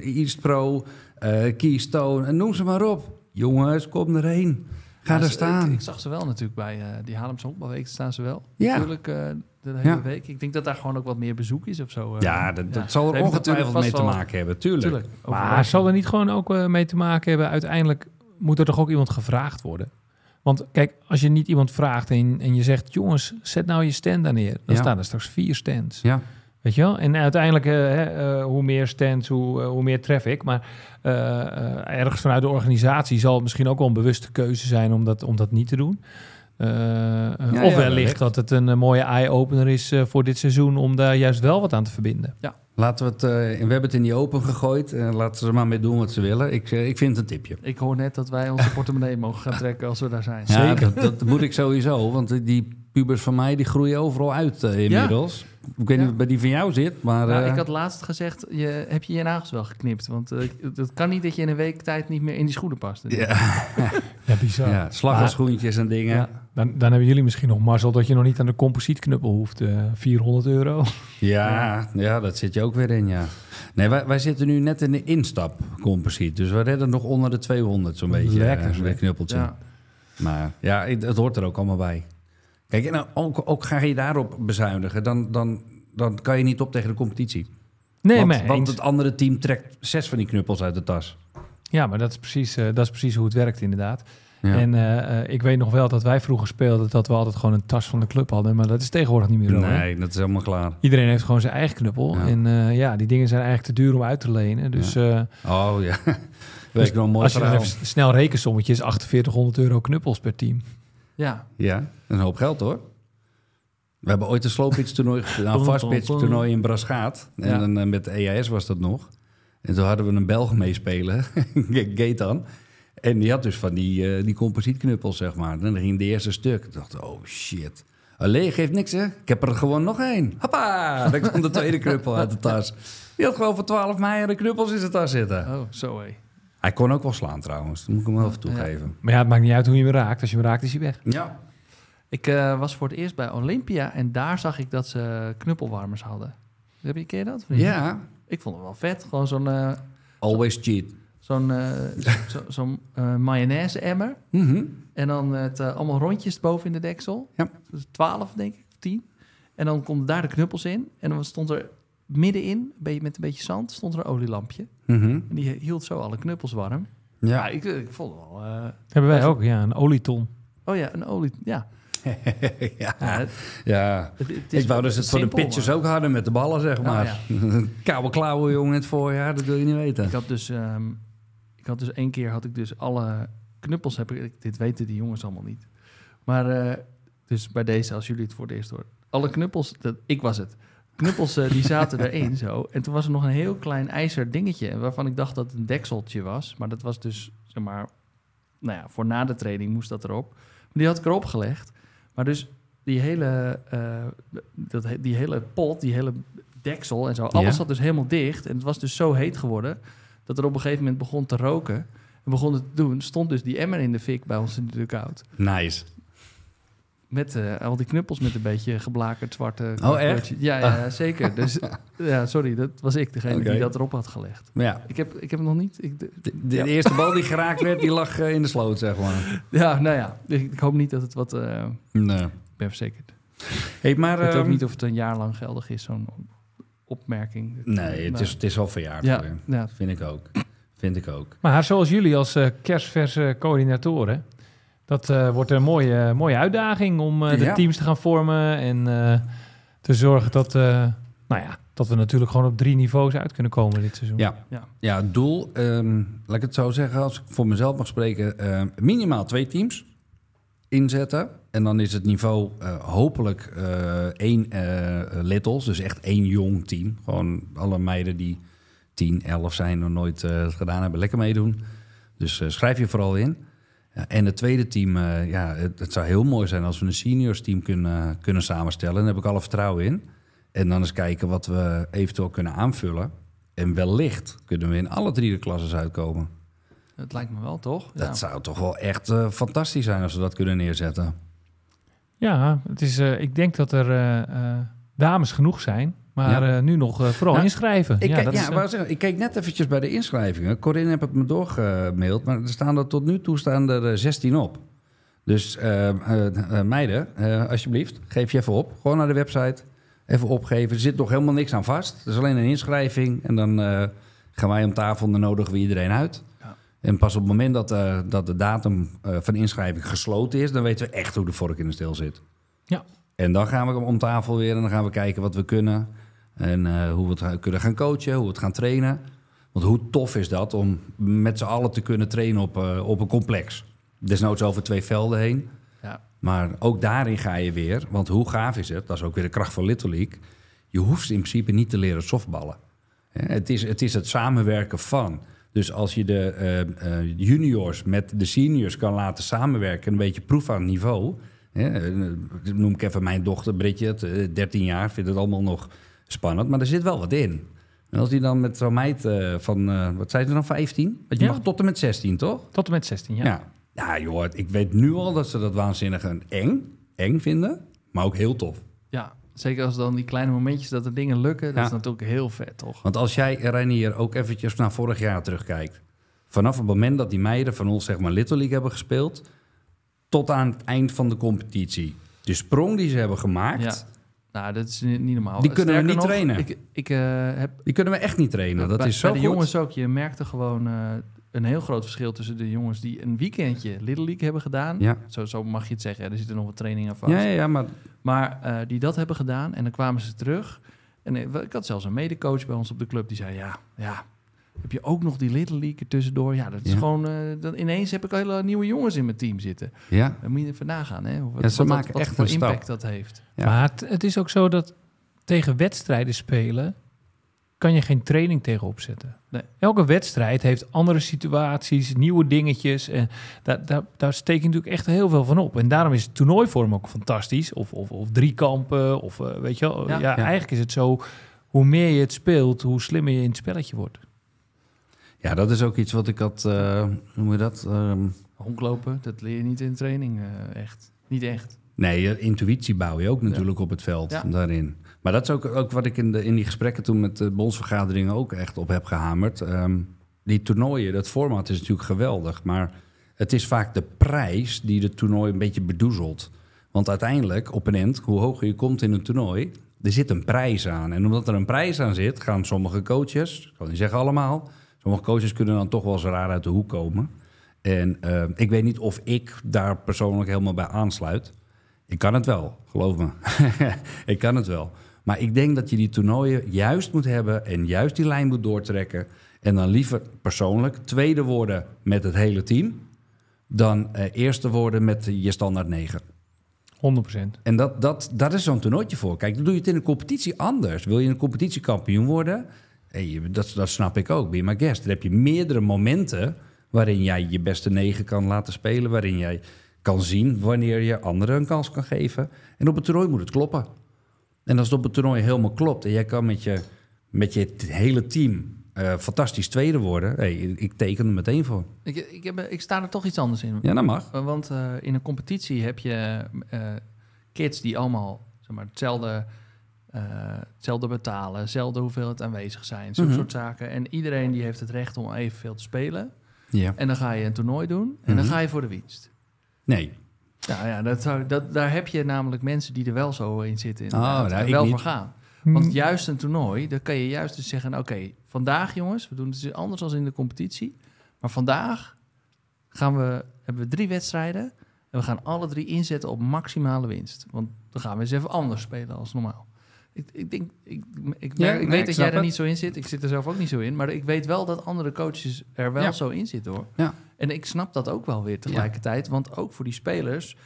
East Pro, eh, Keystone, en noem ze maar op. Jongens, kom erheen. Ga Ja, er staan. Ik, ik zag ze wel natuurlijk bij eh, die Haarlemse Honkbalweek staan ze wel. Ja. Natuurlijk, eh, de hele Ja. week. Ik denk dat daar gewoon ook wat meer bezoek is of zo. eh. ja, dat, dat Ja. zal er ongetwijfeld mee te maken hebben, tuurlijk. Tuurlijk. Maar zal er niet gewoon ook eh, mee te maken hebben? Uiteindelijk moet er toch ook iemand gevraagd worden? Want kijk, als je niet iemand vraagt en, en je zegt... jongens, zet nou je stand daar neer. Dan Ja. staan er straks vier stands. Ja. Weet je wel? En uiteindelijk, eh, hè, hoe meer stands, hoe, hoe meer traffic. Maar eh, eh, ergens vanuit de organisatie zal het misschien ook wel een bewuste keuze zijn om dat, om dat niet te doen. Eh, eh, ja, of wellicht. dat het een eh, mooie eye-opener is eh, voor dit seizoen om daar juist wel wat aan te verbinden. Laten we het, eh, we hebben het in die open gegooid. en laten ze er maar mee doen wat ze willen. Ik, ik vind het een tipje. Ik hoor net dat wij onze portemonnee mogen gaan trekken als we daar zijn. Ja, dat, dat moet ik sowieso. Want die pubers van mij die groeien overal uit inmiddels. Ik weet Ja. niet wat bij die van jou zit, maar... Nou, ik had laatst gezegd, je, heb je je nagels wel geknipt? Want het kan niet dat je in een week tijd niet meer in die schoenen past. ja, Ja, bizar. ja, slagerschoentjes en dingen. Dan, dan hebben jullie misschien nog mazzel dat je nog niet aan de composietknuppel hoeft. eh 400 euro. Ja, ja, dat zit je ook weer in, ja. Nee, wij, wij zitten nu net in de instapcomposiet. Dus we redden nog onder de 200 zo'n beetje. Lekker, eh. Een knuppeltje. Ja. Maar ja, het hoort er ook allemaal bij. Kijk, en ook, ook ga je daarop bezuinigen, dan, dan, dan kan je niet op tegen de competitie. Nee, want, maar want het andere team trekt zes van die knuppels uit de tas. Ja, maar dat is, precies, eh, dat is precies hoe het werkt inderdaad. Ja. En eh, eh, ik weet nog wel dat wij vroeger speelden... dat we altijd gewoon een tas van de club hadden. Maar dat is tegenwoordig niet meer zo. hè? nee, dat is helemaal klaar. Iedereen heeft gewoon zijn eigen knuppel. Ja. En eh, ja, die dingen zijn eigenlijk te duur om uit te lenen. Dus, eh, Oh ja, weet ik nog mooi als je dan verhaal. even snel rekensommetjes... 4800 euro knuppels per team. ja. Ja, een hoop geld hoor. We hebben ooit een slowpitch-toernooi gespeeld, nou, een vastpitch-toernooi in Braschaat. En Ja. dan, met de EAS was dat nog. En toen hadden we een Belg meespelen, Gaetan. En die had dus van die, eh, die composietknuppels, zeg maar. En dan ging de eerste stuk. Ik dacht, oh shit. Alleen geeft niks, hè? Ik heb er gewoon nog één. Hoppa! Dan kwam de tweede knuppel uit de tas. Die had gewoon voor 12 mei knuppels in zijn tas zitten. Oh, zo hé. Hij kon ook wel slaan trouwens, dat moet ik hem wel even toegeven. Maar ja, het maakt niet uit hoe je hem raakt. Als je hem raakt, is hij weg. Ja. Ik eh, was voor het eerst bij Olympia en daar zag ik dat ze knuppelwarmers hadden. Heb je, ken je dat? Ja. Ik vond het wel vet. Gewoon zo'n eh, Always cheat. Zo'n eh, zo, zo'n eh, mayonaise-emmer. Mhm. En dan het, eh, allemaal rondjes boven in de deksel. Ja. Dus 12, denk ik, of 10. En dan konden daar de knuppels in. En dan stond er middenin, met een beetje zand, stond er een olielampje. Mhm. En die hield zo alle knuppels warm. Ja. Ja, ik, ik vond het wel... eh, Hebben wij ook, ja. Een olieton. oh ja, een olie... Ja. ja. ja het, ja. het- het is Ik wou dus het voor de pitchers maar- ook hadden met de ballen, zeg Oh, maar. Koude klauwen, jongen, in het voorjaar, dat wil je niet weten. Ik had dus, ehm, had dus één keer had ik dus alle knuppels heb ik, dit weten die jongens allemaal niet. Maar eh, dus bij deze, als jullie het voor het eerst horen, alle knuppels, dat, ik was het. Knuppels eh, die zaten erin zo. En toen was er nog een heel klein ijzer dingetje waarvan ik dacht dat het een dekseltje was. Maar dat was dus, zeg maar, nou ja, voor na de training moest dat erop. Maar die had ik erop gelegd. Maar dus die hele, eh, dat, die hele pot, die hele deksel en zo, alles Ja. zat dus helemaal dicht. En het was dus zo heet geworden dat er op een gegeven moment begon te roken. En begon het te doen, stond dus die emmer in de fik bij ons in de dugout. Nice. Met eh, al die knuppels met een beetje geblakerd zwarte... Oh, echt? Ja, ja, zeker. Dus ja, sorry, dat was ik degene die dat erop had gelegd. Ja, Ik heb, ik heb nog niet... Ik, de- de, de Ja. eerste bal die geraakt werd, die lag eh, in de sloot, zeg maar. ja, nou ja, ik, ik hoop niet dat het wat... eh, Nee. ik ben verzekerd. Hey, maar... Ik weet ook ehm, niet of het een jaar lang geldig is, zo'n opmerking. Nee, het Nou, is, het is al verjaard. Ja, Vind ik ook. Vind ik ook. Maar zoals jullie als eh, kerstverse coördinatoren... dat eh, wordt een mooie, mooie uitdaging om eh, de Ja. teams te gaan vormen... en eh, te zorgen dat, eh, nou ja, dat we natuurlijk gewoon op drie niveaus uit kunnen komen dit seizoen. Ja. ja. Ja, het doel, ehm, laat ik het zo zeggen, als ik voor mezelf mag spreken, ehm, minimaal twee teams inzetten. En dan is het niveau eh, hopelijk eh, één eh littles, dus echt één jong team. Gewoon alle meiden die 10, 11 zijn, nog nooit het gedaan hebben, lekker meedoen. Dus schrijf je vooral in. Ja, en het tweede team, ja, het, het zou heel mooi zijn als we een seniors team kunnen, kunnen samenstellen. Daar heb ik alle vertrouwen in. En dan eens kijken wat we eventueel kunnen aanvullen. En wellicht kunnen we in alle drie de klasses uitkomen. Dat lijkt me wel, toch? Ja. Dat zou toch wel echt fantastisch zijn als we dat kunnen neerzetten. Ja, het is, eh, ik denk dat er eh, eh, dames genoeg zijn. Maar Ja. nu nog vooral Nou, inschrijven. Ik, ja, kijk, dat ja, is, wou zeggen, ik keek net eventjes bij de inschrijvingen. Corinne heb het me doorgemaild, maar er staan er tot nu toe staan er eh, 16 op. Dus meiden, alsjeblieft, geef je even op. Gewoon naar de website, even opgeven. Er zit nog helemaal niks aan vast. Het is alleen een inschrijving en dan gaan wij om tafel en dan nodigen we iedereen uit. En pas op het moment dat, eh, dat de datum eh, van inschrijving gesloten is, dan weten we echt hoe de vork in de steel zit. Ja. En dan gaan we om tafel weer en dan gaan we kijken wat we kunnen. En eh, hoe we het kunnen gaan coachen, hoe we het gaan trainen. Want hoe tof is dat om met z'n allen te kunnen trainen op, op een complex? Desnoods over twee velden heen. Ja. Maar ook daarin ga je weer. Want hoe gaaf is het? Dat is ook weer de kracht van Little League. Je hoeft in principe niet te leren softballen. Het is, het is het samenwerken van. Dus als je de eh, eh, juniors met de seniors kan laten samenwerken... een beetje proef aan niveau... Hè, eh, noem ik even mijn dochter Bridget, eh, 13 jaar... vindt het allemaal nog spannend, maar er zit wel wat in. En als die dan met zo'n meid van... wat zei ze dan, 15? Want je Ja. mag tot en met 16, toch? Tot en met 16, ja. Ja. ja. joh, ik weet nu al dat ze dat waanzinnig en eng, eng vinden, maar ook heel tof. ja, zeker als dan die kleine momentjes dat er dingen lukken. Dat is natuurlijk heel vet, toch? Want als jij, Reinier, ook eventjes naar vorig jaar terugkijkt. Vanaf het moment dat die meiden van ons, zeg maar, Little League hebben gespeeld... tot aan het eind van de competitie. De sprong die ze hebben gemaakt. Nou, dat is niet normaal. Die kunnen we niet nog, trainen. Ik, ik eh, heb die kunnen we echt niet trainen. Dat bij, is zo bij de goed. jongens ook. Je merkte gewoon eh, een heel groot verschil tussen de jongens die een weekendje Little League hebben gedaan. Ja. Zo, zo mag je het zeggen. Er zitten nog wat trainingen vast. Ja, ja, ja, maar Maar eh, die dat hebben gedaan en dan kwamen ze terug. En eh, ik had zelfs een medecoach bij ons op de club die zei: Ja, ja. Heb je ook nog die Little League er tussendoor? Ja, dat is Ja. gewoon. eh, dan ineens heb ik hele nieuwe jongens in mijn team zitten. ja. Dan moet je even nagaan, hè? Wat, Ja, ze wat, maken wat echt voor stap. impact dat heeft. Ja. Maar het, het is ook zo dat tegen wedstrijden spelen kan je geen training tegenop zetten. Nee. Elke wedstrijd heeft andere situaties, nieuwe dingetjes. En daar, daar, daar steek je natuurlijk echt heel veel van op. En daarom is het toernooivorm ook fantastisch. Of, of, of drie kampen, of eh, weet je wel. Ja. Ja, Ja. eigenlijk is het zo, hoe meer je het speelt, hoe slimmer je in het spelletje wordt. ja, dat is ook iets wat ik had... eh, hoe noem je dat? Ehm, Honklopen, dat leer je niet in training eh, echt. Niet echt. Nee, je intuïtie bouw je ook natuurlijk op het veld Ja. daarin. Maar dat is ook, ook wat ik in, de, in die gesprekken toen met de bondsvergaderingen ook echt op heb gehamerd. Ehm, die toernooien, dat format is natuurlijk geweldig. Maar het is vaak de prijs die de toernooi een beetje bedoezelt. Want uiteindelijk, op een end, hoe hoger je komt in een toernooi, er zit een prijs aan. En omdat er een prijs aan zit, gaan sommige coaches, ik kan niet zeggen allemaal, sommige coaches kunnen dan toch wel eens raar uit de hoek komen. En eh, ik weet niet of ik daar persoonlijk helemaal bij aansluit. Ik kan het wel, geloof me. ik kan het wel. Maar ik denk dat je die toernooien juist moet hebben en juist die lijn moet doortrekken. En dan liever persoonlijk tweede worden met het hele team. Dan eh, eerste worden met je standaard 9. 100%. En dat, dat, dat is zo'n toernooitje voor. Kijk, dan doe je het in een competitie anders. Wil je in een competitie kampioen worden? Hey, dat, dat snap ik ook. Ben je maar guest. Dan heb je meerdere momenten waarin jij je beste negen kan laten spelen. Waarin jij kan zien wanneer je anderen een kans kan geven. En op het toernooi moet het kloppen. En als het op het toernooi helemaal klopt en jij kan met je, met je hele team eh, fantastisch tweede worden. Hey, ik teken er meteen voor. Ik, ik, heb, ik sta er toch iets anders in. Ja, dat mag. Uh, Want eh, in een competitie heb je eh, kids die allemaal zeg maar, hetzelfde, eh, hetzelfde betalen, hetzelfde hoeveelheid aanwezig zijn, zulke Mhm. soort zaken. En iedereen die heeft het recht om evenveel te spelen. Ja. En dan ga je een toernooi doen en dan Mhm. ga je voor de winst. Nee. Nou ja, dat zou, dat, daar heb je namelijk mensen die er wel zo in zitten. Oh, nou, en ik wel niet. voor gaan. Hm. Want juist een toernooi, dan kan je juist dus zeggen... oké, vandaag jongens, we doen het dus anders dan in de competitie. Maar vandaag gaan we, hebben we drie wedstrijden... en we gaan alle drie inzetten op maximale winst. Want dan gaan we eens even anders spelen als normaal. Ik, ik denk, ik, ik, Ja, ik nee, weet ik dat jij er niet zo in zit. Ik zit er zelf ook niet zo in. Maar ik weet wel dat andere coaches er wel Ja. zo in zitten hoor. Ja. En ik snap dat ook wel weer tegelijkertijd. Want ook voor die spelers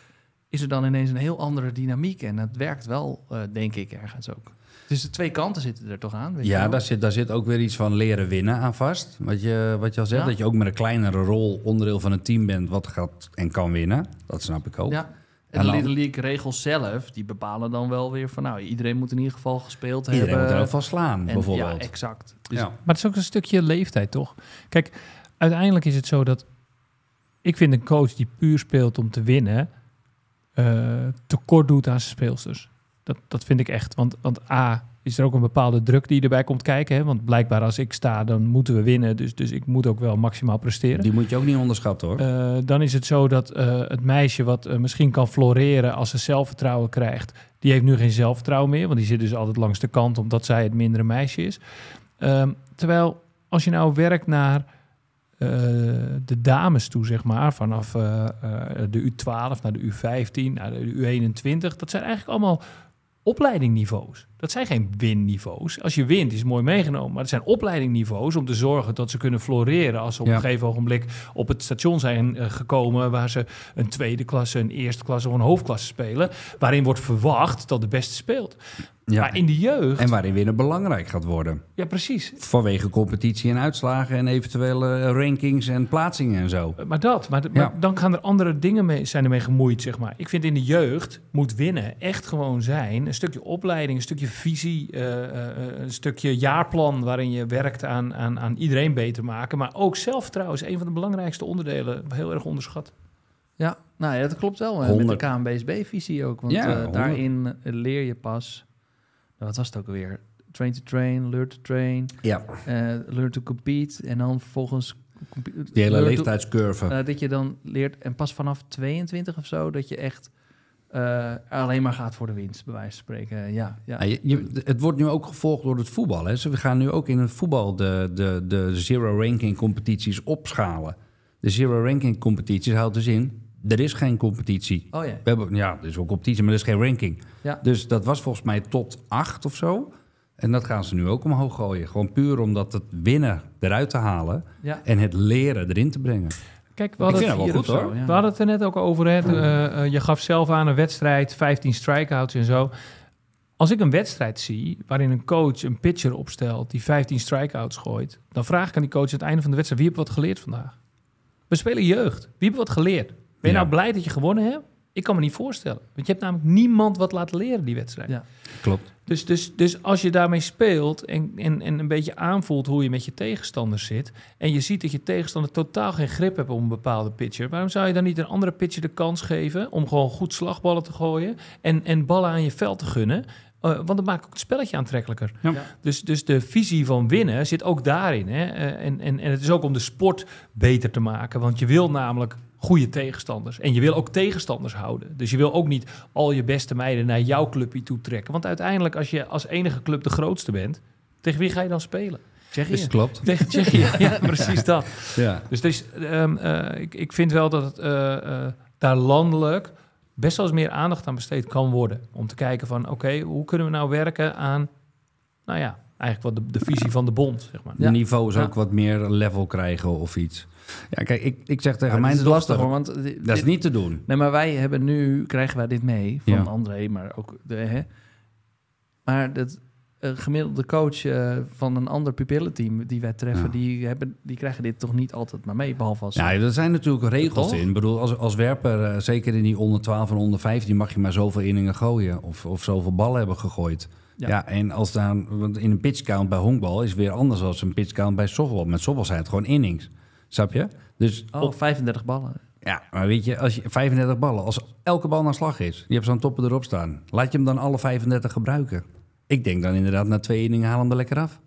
is er dan ineens een heel andere dynamiek. En dat werkt wel, eh, denk ik, ergens ook. Dus de twee kanten zitten er toch aan? Weet je Ja, daar zit, daar zit ook weer iets van leren winnen aan vast. Wat je, wat je al zegt, Ja. dat je ook met een kleinere rol onderdeel van een team bent wat gaat en kan winnen. Dat snap ik ook. Ja. En En de Little League regels zelf, die bepalen dan wel weer van... nou, iedereen moet in ieder geval gespeeld Iedereen hebben. moet er ook van slaan, En- bijvoorbeeld. Ja, exact. Dus Ja. Maar het is ook een stukje leeftijd, toch? Kijk, uiteindelijk is het zo dat... Ik vind een coach die puur speelt om te winnen... eh, tekort doet aan zijn speelsters. Dat, dat vind ik echt. Want, want A, is er ook een bepaalde druk die erbij komt kijken. Hè? Want blijkbaar als ik sta, dan moeten we winnen. Dus, dus ik moet ook wel maximaal presteren. Die moet je ook niet onderschatten hoor. Eh, dan is het zo dat eh, het meisje wat misschien kan floreren als ze zelfvertrouwen krijgt, die heeft nu geen zelfvertrouwen meer, want die zit dus altijd langs de kant omdat zij het mindere meisje is. Ehm, terwijl als je nou werkt naar de dames toe, zeg maar, vanaf eh, eh, de U12 naar de U15, naar de U21, dat zijn eigenlijk allemaal opleidingniveaus. Dat zijn geen winniveaus. Als je wint is het mooi meegenomen, maar het zijn opleidingniveaus om te zorgen dat ze kunnen floreren als ze op Ja. een gegeven ogenblik op het station zijn eh, gekomen waar ze een tweede klasse, een eerste klasse of een hoofdklasse spelen, waarin wordt verwacht dat de beste speelt. ja. Maar in de jeugd, En waarin winnen belangrijk gaat worden. ja precies. Vanwege competitie en uitslagen en eventuele rankings en plaatsingen en zo. Maar dat, maar, Ja. maar dan gaan er andere dingen mee, zijn ermee gemoeid, zeg maar. Ik vind in de jeugd moet winnen echt gewoon zijn een stukje opleiding, een stukje visie, eh, eh, een stukje jaarplan waarin je werkt aan, aan, aan iedereen beter maken. Maar ook zelfvertrouwen is een van de belangrijkste onderdelen, heel erg onderschat. Ja, nou ja, dat klopt wel. eh, Met 100. de KNBSB-visie ook. Want Ja, eh, 100. daarin leer je pas... nou, wat was het ook alweer? Train to train, learn to train, Ja, eh, learn to compete. En dan vervolgens... die hele leeftijdscurve. dat je dan leert, en pas vanaf 22 of zo, dat je echt eh, alleen maar gaat voor de winst, bij wijze van spreken. Ja, ja. Ja, je- je- het wordt nu ook gevolgd door het voetbal. Hè. Dus we gaan nu ook in het voetbal de, de, de zero-ranking competities opschalen. De zero-ranking competities houdt dus in, er is geen competitie. Oh ja. We hebben, ja, er is wel competitie, maar er is geen ranking. Ja. Dus dat was volgens mij tot acht of zo. En dat gaan ze nu ook omhoog gooien. Gewoon puur om dat het winnen eruit te halen ja. en het leren erin te brengen. Kijk, we hadden, het, goed hoor. zo, ja. we hadden het er net ook over. Hè? Eh, eh, je gaf zelf aan een wedstrijd, 15 strikeouts en zo. Als ik een wedstrijd zie waarin een coach een pitcher opstelt die 15 strikeouts gooit, dan vraag ik aan die coach aan het einde van de wedstrijd: wie heeft wat geleerd vandaag? We spelen jeugd. Wie heeft wat geleerd? Ben je Ja. nou blij dat je gewonnen hebt? Ik kan me niet voorstellen. Want je hebt namelijk niemand wat laten leren die wedstrijd. Ja. Klopt. Dus, dus, dus als je daarmee speelt en, en, en een beetje aanvoelt hoe je met je tegenstander zit... en je ziet dat je tegenstander totaal geen grip hebt op een bepaalde pitcher... waarom zou je dan niet een andere pitcher de kans geven... om gewoon goed slagballen te gooien en, en ballen aan je veld te gunnen... Eh, want dat maakt ook het spelletje aantrekkelijker. Ja. Ja. Dus, dus de visie van winnen zit ook daarin. Hè? Eh, en, en, en het is ook om de sport beter te maken. Want je wil namelijk goede tegenstanders. En je wil ook tegenstanders houden. Dus je wil ook niet al je beste meiden naar jouw clubje toe trekken. Want uiteindelijk, als je als enige club de grootste bent... tegen wie ga je dan spelen? Tsjechië. Dus klopt. Tegen Tsjechië. ja, precies dat. Ja. Dus, dus ik, ik vind wel dat het eh, eh, daar landelijk best wel eens meer aandacht aan besteed kan worden. Om te kijken van, oké, hoe kunnen we nou werken aan, nou ja, eigenlijk wat de, de visie van de bond, zeg maar. Ja. Niveaus Ja. ook wat meer level krijgen of iets. Ja, kijk, ik, ik zeg tegen Ja, mijn dat is lastig hoor, want dat is niet te doen. Nee, maar wij hebben nu, krijgen wij dit mee van Ja. André, maar ook de, hè. Maar dat gemiddelde coach eh, van een ander pupillenteam die wij treffen, Ja. die, hebben, die krijgen dit toch niet altijd maar mee, behalve als... Ja, er zijn natuurlijk regels Toch? in. Ik bedoel, als, als werper, eh, zeker in die onder 12 en onder 15, mag je maar zoveel inningen gooien. Of, of zoveel ballen hebben gegooid. Ja. Ja, en als dan, want in een pitchcount bij honkbal is weer anders dan een pitchcount bij softbal. Met softbal zijn het gewoon innings. Snap je? Dus Oh, op, 35 ballen. ja, maar weet je, als je 35 ballen, als elke bal naar slag is, je hebt zo'n toppen erop staan, laat je hem dan alle 35 gebruiken. Ik denk dan inderdaad na twee inningen haal hem er lekker af.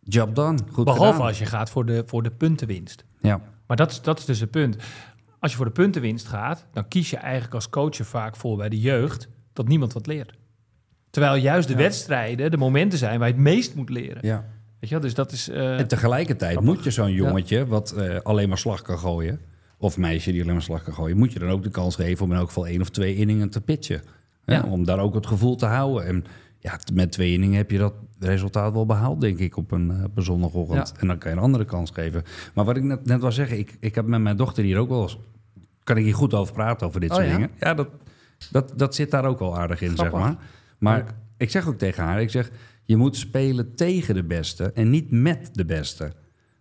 Job done. Goed Behalve gedaan. als je gaat voor de, voor de puntenwinst. Ja. Maar dat is, dat is dus het punt. Als je voor de puntenwinst gaat, dan kies je eigenlijk als coach vaak voor bij de jeugd dat niemand wat leert. Terwijl juist de Ja. wedstrijden de momenten zijn waar je het meest moet leren. ja. Weet je wel? Dus dat is... eh, En tegelijkertijd moet je zo'n jongetje wat eh, alleen maar slag kan gooien, of meisje die alleen maar slag kan gooien, moet je dan ook de kans geven om in elk geval één of twee inningen te pitchen. Hè? Ja. Om daar ook het gevoel te houden. En ja, met twee inningen heb je dat resultaat wel behaald, denk ik, op een, eh, op een zondagochtend. Ja. En dan kan je een andere kans geven. Maar wat ik net, net wil zeggen, ik, ik heb met mijn dochter hier ook wel eens, kan ik hier goed over praten, over dit Oh, soort ja? dingen. Ja, dat, dat, dat zit daar ook wel aardig in, Grappig. zeg maar. Maar ik zeg ook tegen haar, ik zeg, je moet spelen tegen de beste en niet met de beste.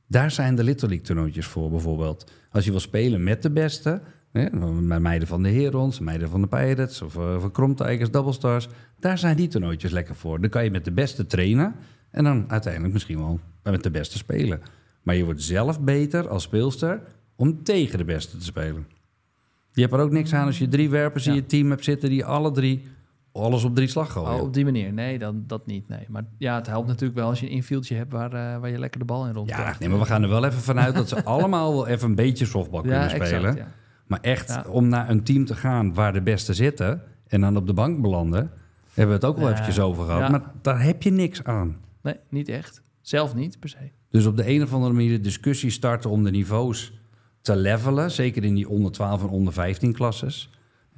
Daar zijn de Little League toernooitjes voor bijvoorbeeld. Als je wil spelen met de beste, hè, bij meiden van de Herons, meiden van de Pirates of uh, van Kromtijgers, Double Stars, daar zijn die toernooitjes lekker voor. Dan kan je met de beste trainen en dan uiteindelijk misschien wel met de beste spelen. Maar je wordt zelf beter als speelster om tegen de beste te spelen. Je hebt er ook niks aan als je drie werpers in je team hebt zitten die alle drie alles op drie slag gooien. Oh, op die manier. Nee, dan, dat niet. Nee. Maar ja, het helpt natuurlijk wel als je een infieldje hebt waar, eh, waar je lekker de bal in rond Ja, nee, maar we gaan er wel even vanuit dat ze allemaal wel even een beetje softbal kunnen spelen. ja. Maar echt Ja. om naar een team te gaan waar de beste zitten en dan op de bank belanden, hebben we het ook wel Ja. eventjes over gehad. Ja. Maar daar heb je niks aan. Nee, niet echt. Zelf niet, per se. Dus op de een of andere manier de discussie starten om de niveaus te levelen. Zeker in die onder 12 en onder 15 klasses.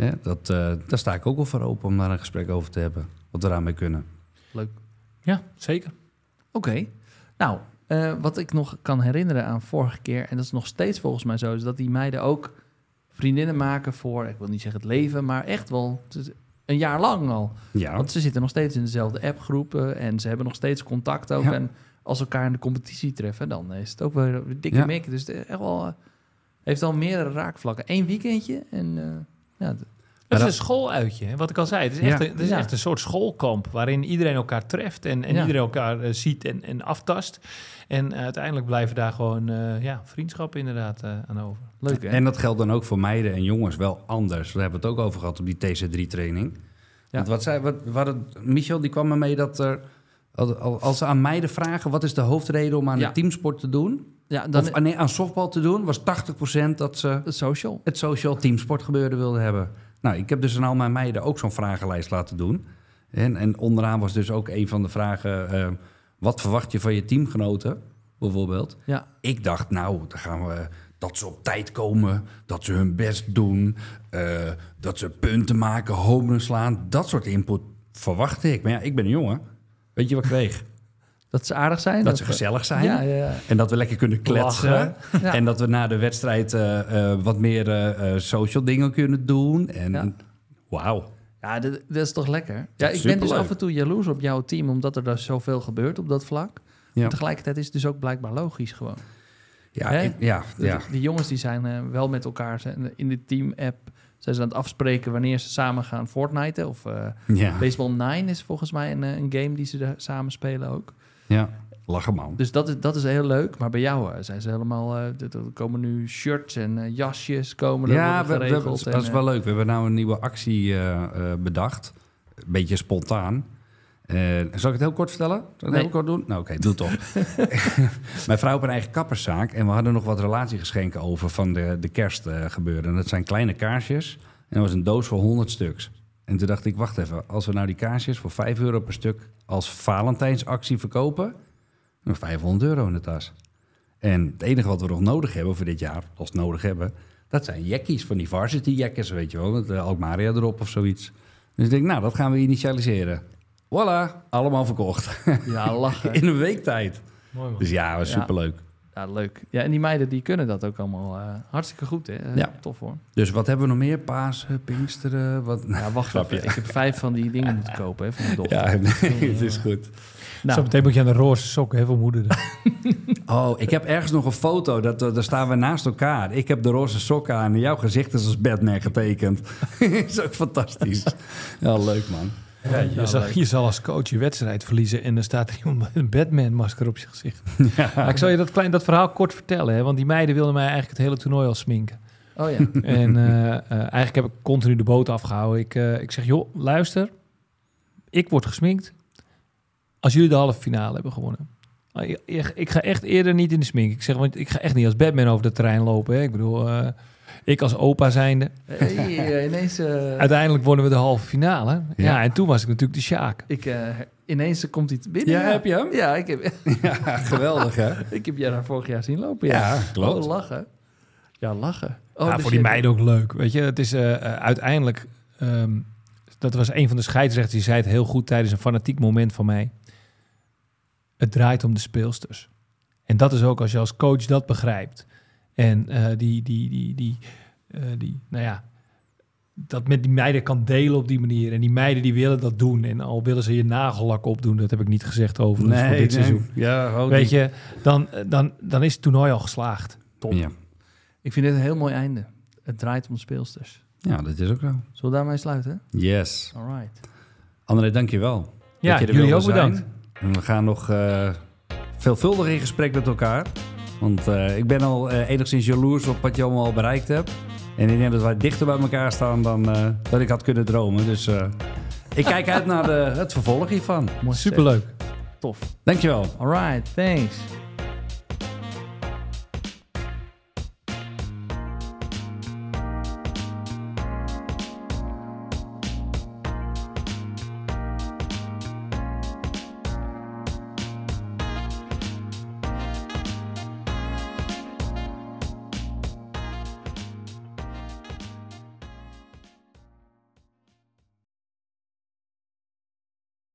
Ja, dat, eh, daar sta ik ook wel voor open om daar een gesprek over te hebben. Wat we daarmee kunnen. Leuk. Ja, zeker. Oké. Nou, eh, wat ik nog kan herinneren aan vorige keer... en dat is nog steeds volgens mij zo... is dat die meiden ook vriendinnen maken voor... ik wil niet zeggen het leven, maar echt wel een jaar lang al. Ja, Want ze zitten nog steeds in dezelfde appgroepen... en ze hebben nog steeds contact ook. Ja. En als ze elkaar in de competitie treffen... dan is het ook weer een dikke Ja. mik. Dus het is echt wel... eh, heeft al meerdere raakvlakken. Eén weekendje en... ja, Het is een schooluitje, hè, wat ik al zei. Het is, Ja. echt, een, het is Ja. echt een soort schoolkamp waarin iedereen elkaar treft en, en Ja. iedereen elkaar eh, ziet en, en aftast. En eh, uiteindelijk blijven daar gewoon eh, ja, vriendschappen inderdaad eh, aan over. leuk, hè? En dat geldt dan ook voor meiden en jongens wel anders. We hebben het ook over gehad op die TC3-training. Want wat zei, wat, wat het, Michel die kwam ermee dat er... al- Als ze aan meiden vragen wat is de hoofdreden om aan Ja. een teamsport te doen... ja, dan of aan softbal te doen, was 80% dat ze de social. het social teamsport gebeuren wilden hebben. Nou, ik heb dus aan al mijn meiden ook zo'n vragenlijst laten doen. En, en onderaan was dus ook een van de vragen... eh, wat verwacht je van je teamgenoten, bijvoorbeeld? Ja, Ik dacht, nou, dan gaan we dat ze op tijd komen, dat ze hun best doen, eh, dat ze punten maken, homen slaan. Dat soort input verwachtte ik. Maar ja, ik ben een jongen. Weet je wat ik kreeg? Dat ze aardig zijn. Dat ze we- gezellig zijn. Ja, ja. En dat we lekker kunnen kletsen. Ja. En dat we na de wedstrijd eh, eh, wat meer eh, eh, social dingen kunnen doen. En wauw. Ja, dat, dat is toch lekker? Ja, ik ben dus af en toe jaloers op jouw team, omdat er daar zoveel gebeurt op dat vlak. Maar tegelijkertijd is het dus ook blijkbaar logisch gewoon. Ja, ik- ja, De- ja. Die jongens die zijn eh, wel met elkaar in de team-app. Zijn ze aan het afspreken wanneer ze samen gaan Fortnite. Of eh, ja. Baseball 9 is volgens mij een, eh, een game die ze daar samen spelen ook. Ja. Lachen man. Dus dat is, dat is heel leuk. Maar bij jou eh, zijn ze helemaal... eh, er- komen nu shirts en eh, jasjes komen er Ja, worden we, we, geregeld. dat en, is wel leuk. We hebben nou een nieuwe actie eh, eh, bedacht. Een beetje spontaan. Eh, zal ik het heel kort vertellen? Zal ik het Nee. heel kort doen? Nou, oké, doe het toch. Mijn vrouw heeft een eigen kapperszaak. En we hadden nog wat relatiegeschenken over van de, de kerstgebeuren. dat zijn kleine kaarsjes. En dat was een doos voor 100 stuks. En toen dacht ik, wacht even. Als we nou die kaarsjes voor 5 euro per stuk als Valentijnsactie verkopen... dan 500 euro in de tas. En het enige wat we nog nodig hebben voor dit jaar, als we het nodig hebben... dat zijn jackies van die varsity jackers, weet je wel. Met uh, Alkmaria erop of zoiets. Dus ik denk, nou, dat gaan we initialiseren. Voilà, allemaal verkocht. Ja, lachen. In een week tijd. Mooi man. Dus ja, was superleuk. Ja, leuk. Ja, en die meiden die kunnen dat ook allemaal eh, hartstikke goed. Hè? Ja. Tof hoor. Dus wat hebben we nog meer? Pasen, Pinksteren, wat... Ja, wacht even. Ik heb vijf van die dingen moeten kopen hè, van mijn dochter. Ja, nee, het is goed. Nou, Zometeen moet je aan de roze sokken hebben voor moeder. Oh, ik heb ergens nog een foto, dat, daar staan we naast elkaar. Ik heb de roze sokken aan en jouw gezicht is als Batman getekend. is ook fantastisch. Ja, leuk man. Ja, je, zal, je als coach je wedstrijd verliezen en dan staat er iemand met een Batman-masker op zijn gezicht. Maar ik zal je dat, klein, dat verhaal kort vertellen, hè, want die meiden wilden mij eigenlijk het hele toernooi al sminken. oh ja. En eh, eh, eigenlijk heb ik continu de boot afgehouden. Ik, eh, ik zeg, joh, luister, ik word gesminkt als jullie de halve finale hebben gewonnen. Ah, ik- Ik, ik ga echt eerder niet in de smink. Ik zeg, want ik ga echt niet als Batman over het terrein lopen. Hè. Ik bedoel, eh, ik als opa zijnde. Hey, eh, ineens, eh, Uiteindelijk wonnen we de halve finale. Ja, Ja. en toen was ik natuurlijk de Sjaak. ik, eh, ineens komt hij binnen. Ja, heb je hem? Ja, ik heb, Ja, geweldig hè? ik heb jij daar vorig jaar zien lopen. Ja, Ja, klopt. Oh, lachen. Ja, lachen. Oh, ja, dus voor die meiden ook leuk. Weet je, het is uiteindelijk. ehm, dat was een van de scheidsrechters die zei het heel goed tijdens een fanatiek moment van mij. Het draait om de speelsters. En dat is ook als je als coach dat begrijpt. En eh, die, die, die, die, eh, die, nou ja, dat met die meiden kan delen op die manier. En die meiden die willen dat doen. En al willen ze je nagellak opdoen, dat heb ik niet gezegd over voor dit seizoen. Ja, ook Weet niet. je, dan, dan, dan is het toernooi al geslaagd. Top. Ja. Ik vind dit een heel mooi einde. Het draait om de speelsters. ja, dat is ook zo. Zullen we daarmee sluiten? Yes. All right. André, dankjewel. Ja, dat je er jullie ook bedankt. zijn. En we gaan nog eh, veelvuldig in gesprek met elkaar. Want eh, ik ben al eh, enigszins jaloers op wat je allemaal al bereikt hebt. En ik denk dat wij dichter bij elkaar staan dan eh, dat ik had kunnen dromen. Dus eh, ik kijk uit naar de, het vervolg hiervan. Mooi Superleuk. Tof. Dankjewel. All right. Thanks.